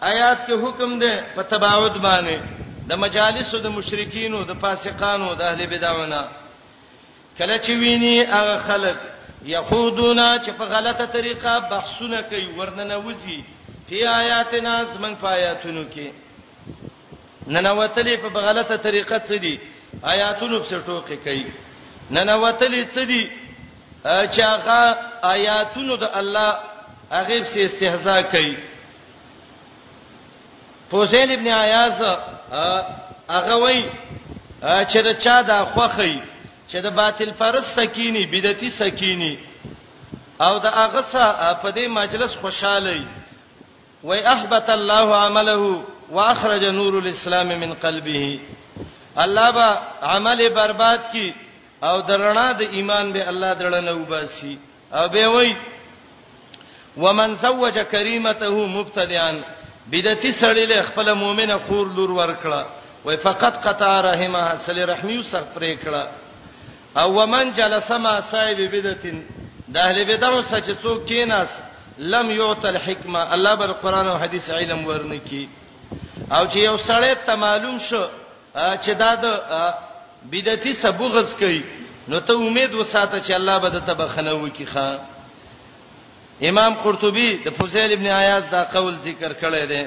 آیات کې حکم ده په تباعد باندې د مجالسو د مشرکینو د فاسقانو د اهل بدعونه کله چې ویني هغه خلک یخودونا چې په غلطه طریقه بحثونه کوي ورننه وځي په آیاتنا زمنګ پایاتونو کې ننوتلې په غلطه طریقه څه دي آیاتونو په ټوکې کوي ننوتلې څه دي چې هغه آیاتونو د الله هغه په استهزاء کوي فوزین ابن عیاض هغه وای چې دا چا دا خوخی چې د باطل پرس سکینی بدعتي سکینی او دا هغه څه په دې مجلس خوشاله وای احبط الله عمله واخرج نور الاسلام من قلبه الله با عمل برباد کی او درنا د ایمان به الله دړنه وباسي او به وای ومن زوج کریمته مبتدعا بدعتي سړی له خپل مؤمنه خور لور ورکړه وای فقط قطع رحمه سلی رحمی سر پرې کړه او ومن جلس مع صاحب بدعت د اهل بدعو سره چې څوک کیناس لم یعت الحکمه الله بر قران او حدیث علم ورنکی او چې یو سړی ته معلوم شو چې دا د بدعتي سبغز کوي نو ته امید وساته چې الله به د تبخنه وکي ښا امام قرطبي د فضیل ابن عیاض دا قول ذکر کړی دی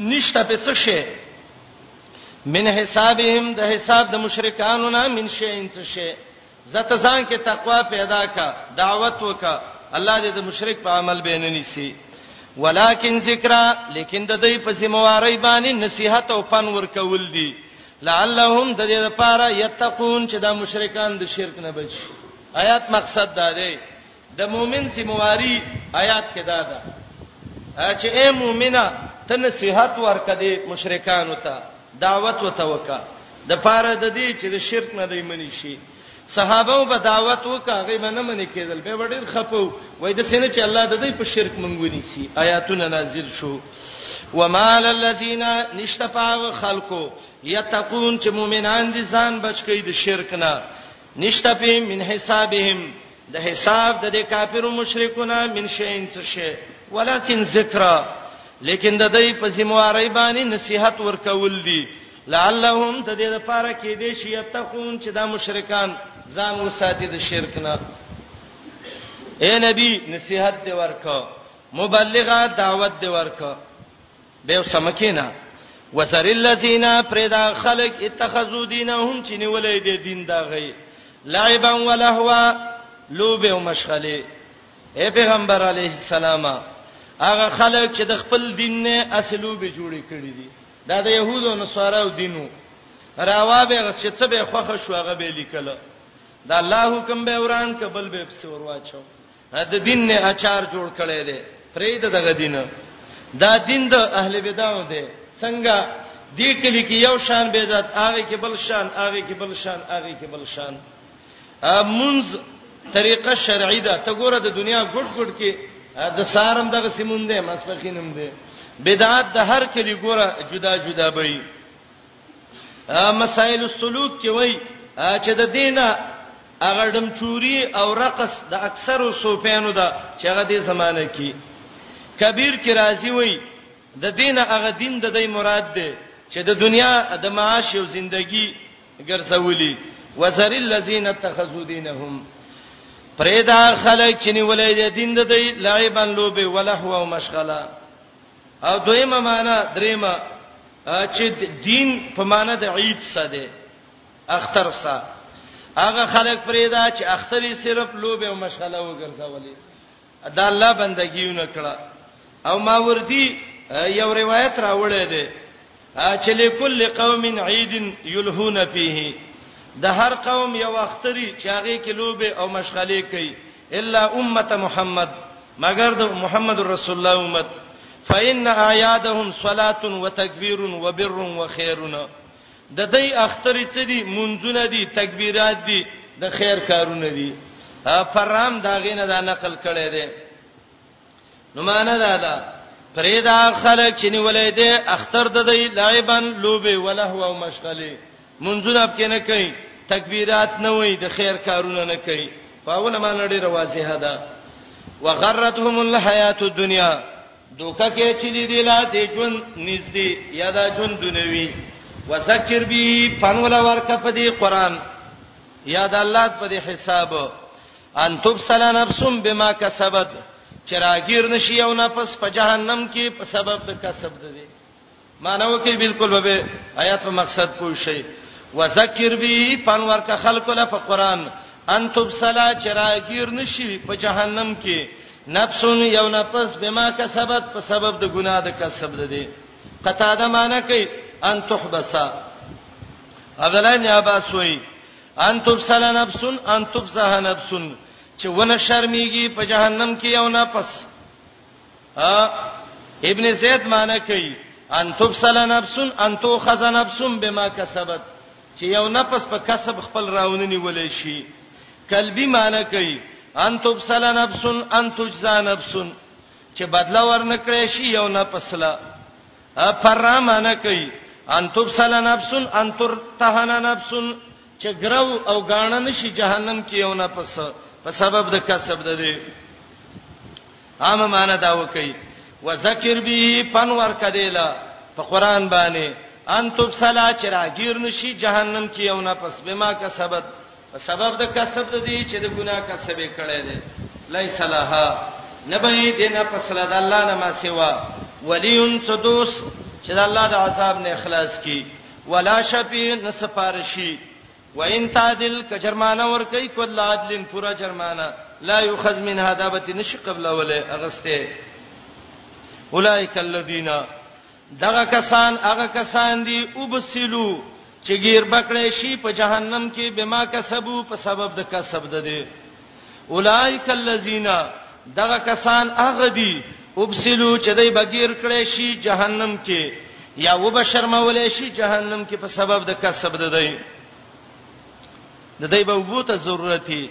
نشته په څه شي من حسابهم د حساب د مشرکانو نه من شي ان څه شي زته ځان کې تقوا پیدا کا دعوت وکا الله دې د مشرک په عمل بینه نسی ولکن ذکر لیکن د دې په ذمہواری باندې نصيحت او پن ورکول دي لعلهم د دې لپاره یتقون چې دا مشرکان د شرک نه بچي آیات مقصد دا دی د مؤمن ذمہ واری آیات کې دا ده چې اے مؤمنه ته نصيحت ورکړه دې مشرکانو ته دعوت وته وکا د پاره د دې چې د شرک نه دی منی شي صحابه به دعوت وکا غي باندې منی کېدل به وړل خپو وای د سینې چې الله د دې په شرک منګونی سي آیاتونه نازل شو ومال الذين نشتفاو خلقو یتقون چې مؤمنان دي ځان بچ کړي د شرک نه نشته په من حسابهم د حساب د کافرو مشرکونه من شین څه شي ولکن ذکر لیکن د دې په ذمہواری باندې نصيحت ورکول دي لعلهم د دې لپاره کې دې شي یتقون چې دا مشرکان ځان وساتي د شرک نه اے نبی نصيحت دی ورکو مبلغه دعوت دی ورکو به او سمکینا وزر الذین پردا خلق اتخذو دینهم چې نیولې دې دین دا غي لعبا ولهوا لوبه او مشغله اے پیغمبر علیه السلام هغه خلک چې د خپل دین نه اصلو به جوړی کړی دي دا د يهودو او نصاراو دینو راوابه چې څه به خوخه شو هغه به لیکل دا الله حکم به وران کبل به پس ورواچو د دین نه اچار جوړ کړي دي پرېد دغه دین دا دین د اهل بدعو دی څنګه دې کلی کې یو شان بدعت هغه کې بل شان هغه کې بل شان هغه کې بل شان منز طریقه شرعی ده ته ګوره د دنیا ګډ ګډ کې د سارم دغه سیمون دی مسپخینم دی بدعت د هر کلی ګوره جدا جدا بې مسائل السلوک کې وای چې د دینه هغه دم چوری او رقص د اکثرو صوفیانو ده چې هغه د زمانه کې کبیر کې راضی وای د دینه هغه دین د دې مراد ده چې د دنیا د معاش او ژوندۍ ګرځولي وزر الذين اتخذوا دينهم پرېدا خلک چې نیولې دین د دې لایبن لوبه ولهو او مشغله او دویمه معنا دریمه چې دین په معنا د عید څه ده اختر څه هغه خلک پرېدا چې اخترې صرف لوبه او مشغله وګرځولې دا الله بندګیونه کړه او ماوردی یو روایت راوړی دی چې لكل قوم عيد يلهون فيه د هر قوم یو اختری چې هغه کې لوبه او مشغله کوي الا امه محمد مگر د محمد رسول الله امت فإن اعيادهم صلاة وتكبير وبر وخيرنا د دې اختری څه دي منځونه دي تکبیرات دي د خیر کارونه دي فرام داغې نه دا نقل کړي دي نو معنا دا ده پرېدا خلک چې نیولې دي اختر د دی لایبن لوبه ولهو او مشغله منځونه پکې نه کوي تکبیرات نه وي د خیر کارونه نه کوي په اوله معنی ډیره واضحه ده وغرتهم الحیات الدنیا دوکه کې چې دی دی لا د ژوند نږدې یا د ژوند دنیوي وذکر به پنول ورکه په دې قران یا د الله په دې حساب ان تبصل نفس بما کسبت چراغیر نشي او نفس په جهنم کې په سبب د کسب ده دي مانو کې بالکل به آیات په مقصد پوه شي وذکر به پنور کا خلق له په قران ان تبصل چراغیر نشي په جهنم کې نفس یو نفس بما کسبت په سبب د ګناه د کسب ده دي قطاده معنی کوي ان تحبسا عبد الله بن عباس وایي ان تبصل نفس ان تبصه نفس چې ونه شرمېږي په جهنم کې یو نفس ا ابن زید معنی کوي ان تبصل نفس ان توخذ نفس بما کسبت چې یو نفس په کسب خپل راوننی ولې شي قلبي معنی کوي ان تبصل نفس ان تجزا نفس چې بدلا ورنکړې شي یو نفس لا فرا معنی کوي ان تبصل نفس ان ترتهن نفس چې ګرو او غاڼه نشي جهنم کې یو نه پس په سبب د کسب ده دي عام معنی دا وکي وذکر به پنور کدیلا په قران باندې ان تبصل چې راګیر نشي جهنم کې یو نه پس بما کسبت په سبب د کسب د دې چې د ګناه کسب یې کړی دی لیس لها نه به یې دینه پس له د الله نه ما سیوا ولیون څه دوست چې د الله د عذاب نه اخلاص کی ولا شفیع نه سفارشی وان تعدل کجرمانه ور کوي کول عدل پورا جرمانه لا یخذ من هدابت نش قبل ولا اغسته اولئک الذین دغه کسان هغه کسان دي وبسلو چې غیر بکړې شي په جهنم کې بما کسبو په سبب د کسب ده دي اولایک الذین دغه کسان هغه دي وبسلو چې دای بغیر کړې شي جهنم کې یا وبشرمولې شي جهنم کې په سبب د کسب ده دي د دای به وبوته ضرورتي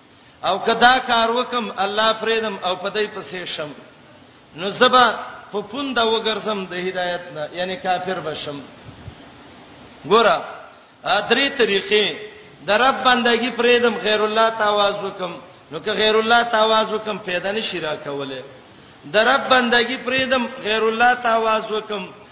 او کدا کار وکم الله فریدم او پدای پسې شم نو زبا په پوند وګرځم د هدایت نه یعنی کافر بشم ګوره درې طریقې د رب بندگی فریدم غیر الله تواز وکم نو که غیر الله تواز وکم پیدا نشی را کوله د رب بندگی فریدم غیر الله تواز وکم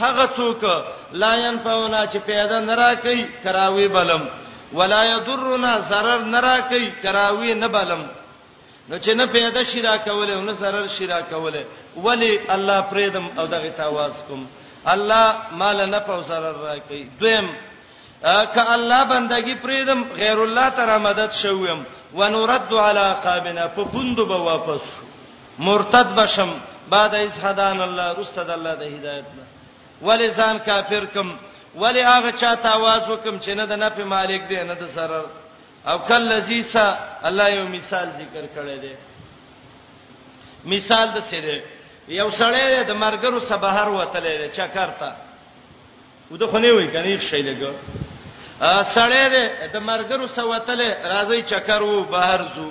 هغه څوک لا ينفعنا چې پیدا نه راکي کراوي بلم ولا يضرنا zarar نه راکي کراوي نه بلم نو چې نه پیدا شي را کوله او نه zarar شي را کوله ولی الله پریدم او دغه تاواز کوم الله مال نه په zarar راکي دویم ک الله بندگی پریدم غیر الله تر مدد شوم ونرد علی قابنا په پوند به واپس شو مرتد بشم بعد از هدان الله رسته د الله د هدایت نه ولی ځان کافر کم ولی هغه چاته आवाज وکم چې نه د نفع مالک دی نه د سرر او کل لذیسا الله یو مثال ذکر کړی دی مثال د سره یو سړی د مرګرو سره بهر وتلې دی چکرتا و د خنه وای کني یو شی لګو سړی د مرګرو سره وتلې راځي چکر وو بهر زو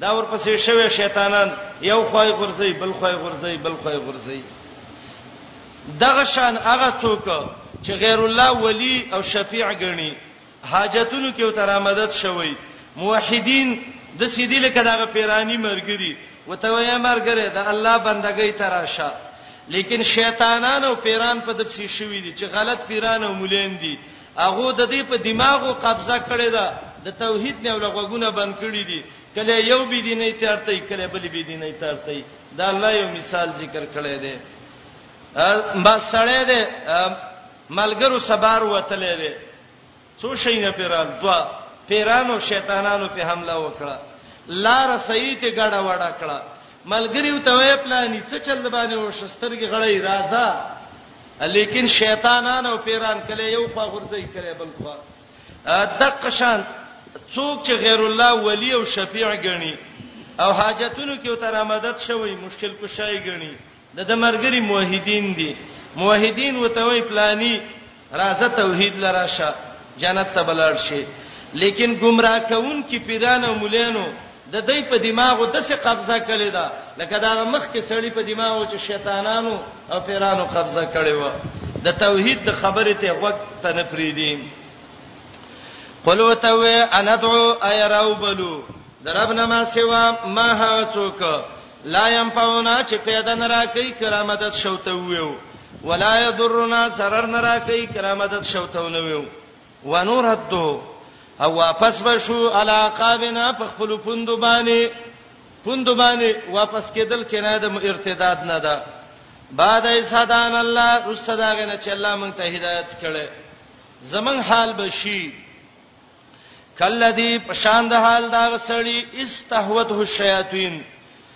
دا ورپسې شوی شیطانان یو خوای غورځي بل خوای غورځي بل خوای غورځي دغه شان هغه څوک چې غیر الله ولی او شفیع ګڼي حاجتونو کې وتر مدد شوی موحدین د سیدی لکه دغه پیرانی مرګری وته وای مرګره د الله بندګۍ تراشه لیکن شیطانان او پیران په دپسی شوی دي چې غلط پیران او مولین دي هغه د دې په دماغو قبضه کړې ده د توحید نه ولغونه بند کړی دي کله یو بی دین نه تیارته کله بل بی دین نه تیارته دا الله یو مثال ذکر کړی دی ما سړی دی ملګرو سبار وتلې دی څو شي نه پیران دوا پیرانو شیطانانو په حمله وکړه لار سید ګډه وډه کړه ملګریو ته وې پلاني څه چل باندې وشسترګي غړې راځه لیکن شیطانان او پیران کله یو خوا غورځي کله بل خوا دقه شان څوک چې غیر الله ولی او شفیع ګڼي او حاجتونو کې تر امدد شوی مشکل کشای ګڼي د د مرګري موحدین دي موحدین وتوي پلاني راځه توحید لراشه جنت ته بلار شي لیکن گمراه کون کی پیران او مولانو د دئ په دماغو داسې قبضه کړې ده لکه د هغه مخکې سړي په دماغو چې شیطانانو او پیرانو قبضه کړې وه. د توحید د خبرې ته غوږ ته نه پرېږدي. قل ورته ووایه، اندعو، آیا راوبلو د رب نه ما سوا ما هغه څوک لا ينفعنا چې پیدا نه راکوي که رامدد شوته ویو، ولا یضرنا ضرر نه راکوي که رامدد شوته ونه ویو. ونرد او واپس بشو علی عقابنا په خپل پوند باندې پوند باندې واپس کېدل کنه د ارتداد نه ده بعد ایسادان الله رسداغه نه چې الله مونږ ته هدایت کړي زمون حال بشي کلذي پشان د حال دا سړی استهوته الشیاطین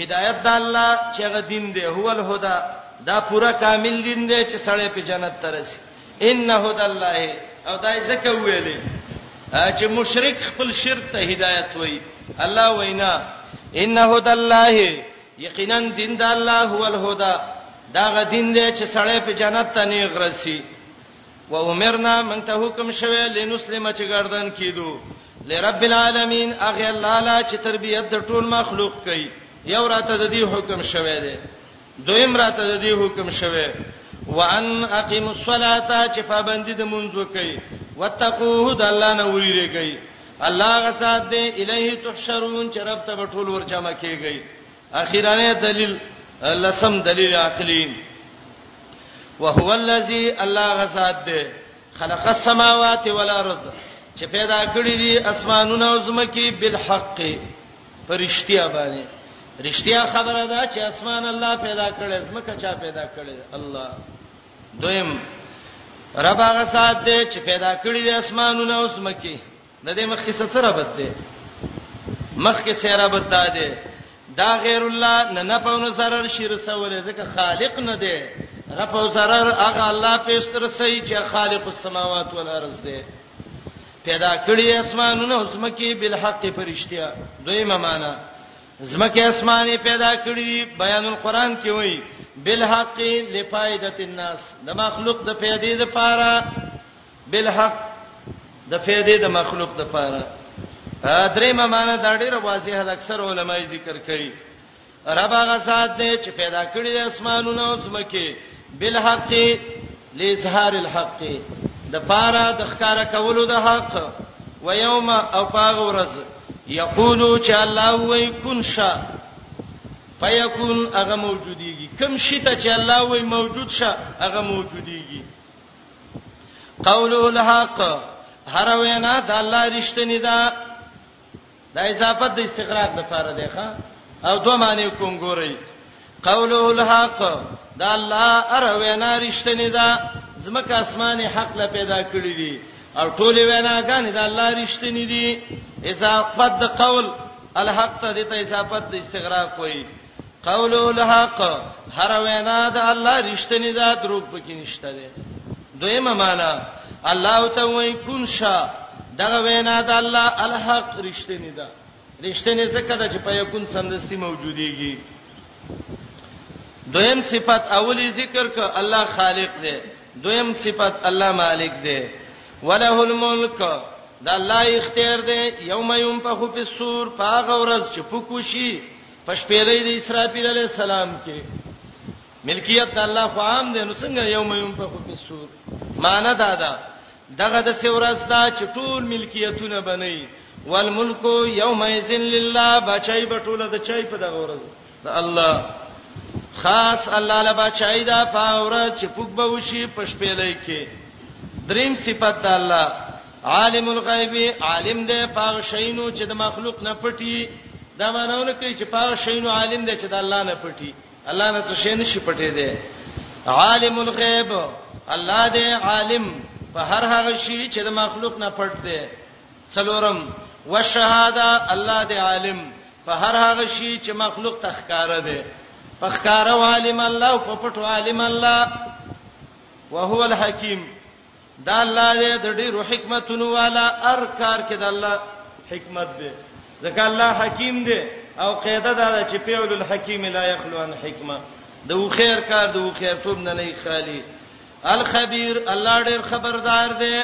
هدایت د الله چې غ دین دی هو الهدى دا پورا کامل دین دی چې سړی په جنت ترسي ان هدى الله او دای زکه ویلې چې مشرک خپل شرک ته هدایت وای الله وینا ان هدى الله یقینا دین د الله هو الهدى دا غ دین دی چې سړی په جنت ته نه غرسي و امرنا من ته حکم شوه لنسلم چې گردن کیدو لرب العالمین اغه الله لا چې تربیت د ټول مخلوق کوي یو راته د دې حکم شوه دی دویم راته د دې حکم شوه وان اقیم الصلاه چې پابندی د منځ کوي وتقوه د الله نه ویری کوي الله غسات دې الیه تحشرون چې رب ته ټول ورجمع کیږي اخیرانه دلیل لسم دلیل عقلی وهو الذی الله غزاد ده خلق السماوات والارض چې پیدا کړی دي اسمانونه او زمکي بالحق پرشتیا باندې رښتیا خبره ده چې اسمان الله پیدا کړي زمکه چا پیدا کړي الله دویم رب هغه سات دی چې پیدا کړی دي اسمانونه او زمکي د دې مخکې څه سره بد دی مخکې سره بد دا دی دا غیر الله نه نه په نو zarar شي رسول ځکه خالق نه دی هغه په zarar هغه الله پېښ تر سي چې خالق السماوات والارض دی پیدا کړی اسمانونه او زمکه بل حق پرشتیا دویمه معنا زمکه اسمانه پیدا کړی بیان القرآن کې وایي بل حق لفائدت الناس د مخلوق د پیدې لپاره بالحق د فائدې د مخلوق د پاره درېمه معنی دا ډیره واضحه ده اکثر علما ذکر کوي رب هغه ذات دی چې پیدا کړی د اسمانونو او زمکه بالحق لازهار الحق د پاره د ښکارا کولو د حق و یوم او پاغ ورځ یقولو چې الله وای کن شا فیکون هغه موجودیږي کم شي ته چې الله وای موجود شا هغه موجودیږي قوله الحق هر وینا د الله رښتینی ده د اضافه د استغراق د فار دی ښا او دوه معنی کوم ګورئ قوله الحق دا الله ار وینا رښتینی ده زمکه اسماني حق له پیدا کړی دي او ټول ویناګانې د الله رښتینی دي اضافه د قول الحق ته د اضافه د استغراق وایي قول الحق هر وینا د الله رښتینی ده دروغ پکې نشته ده دویمه معنا الله ته وای کون شا دغه وینا د الله الحق رښتینی ده رښتینی څخه د چې په یکون سمدستي موجوديږي دویم صفت اولی ذکر ک الله خالق دی دویم صفت الله مالک دی وله الملک د الله اختیار دی یوم ينفخ فی الصور فاغ ورځ چې پکوشي په شپېلۍ د اسرافیل علی السلام کې ملکیت د الله خو عام دی نو څنګه یوم یوم په خو سور معنا دا ده دغه د سورز دا چې ټول ملکیتونه بنئ والملک یوم یذن لله بچای بټوله د چای په دغه ورځ د الله خاص الله له بچای دا پاور چې پوک به وشي په شپېلې کې دریم صفت د الله عالم الغیب عالم دی پاغه شینو چې د مخلوق نه پټي دا مانونه کوي چې پاغه شینو عالم دی چې د الله نه پټي الله نه څه شین شي پټي دی عالم الغیب الله دی عالم په هر هغه شی چې د مخلوق نه پټ دی څلورم والشهاده الله دی عالم په هر هغه شی چې مخلوق تخکاره دی په ښکاره عالم الله او په پټو عالم الله وهو الحکیم دا الله دې د ډیرو حکمتونو والا ار کار کې د الله حکمت دې ځکه الله حکیم دې او قاعده دا ده چې فعل الحکیم لا یخلو عن حکمه د خیر کار د خیر توب نه نه خالی الخبير الله ډیر خبردار دی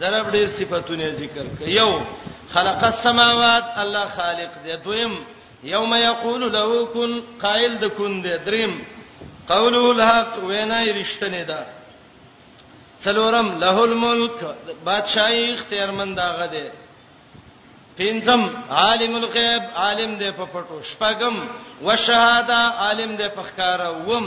درب ډیر صفاتونه ذکر کړي یو خلق السماوات الله خالق دی دویم یوم یقول له کن قائل د کن دی دریم قوله الحق وینا رښتنه ده څلورم له الملک بادشاہي اختیارمند هغه دی پنځم عالم الغیب عالم دی په پټو شپږم وشهاده عالم دی په ښکارا وم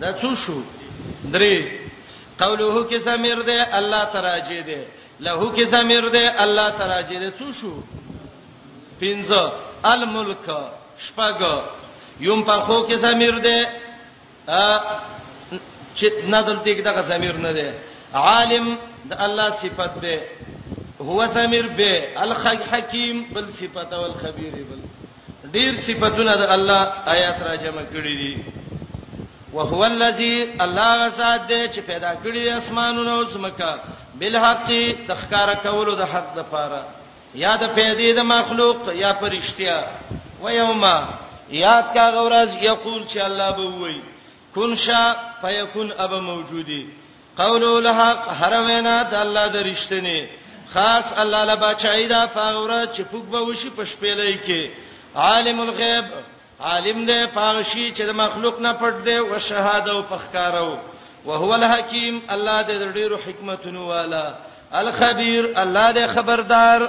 دا څو شو درې قوله کې زمير دی الله تراجه دی له کې زمير دی الله تراجه دی څو شو پنځه الملک شپږ يوم په خو کې زمير دی ا چې ندل دې دغه زمير نه دی عالم د الله صفت ده هو زمير به الحکیم بل صفته والخبير بل ډیر صفاتونه د الله آیات را جمع کړی دي وهو الذی الله غزاد دې چې پیدا کړی اسمانونه او زمکه بالحق د ښکارا کولو د حق د پاره یا د پیدې د مخلوق یا پرشتیا و یوما یاد کا غورز یقول چې الله به وایي کن شا فیکون اب موجودی قول لها هر وینا د الله د رښتینی خاص الله لا بچای دا پاغره چې پوک به وشي په شپېلې کې عالم الغیب عالم دې پاغشي چې د مخلوق نه پټ دی او شهاده او پخکارو وهو الحکیم الله دې ډېرو حکمتونو والا الخبير الله دې خبردار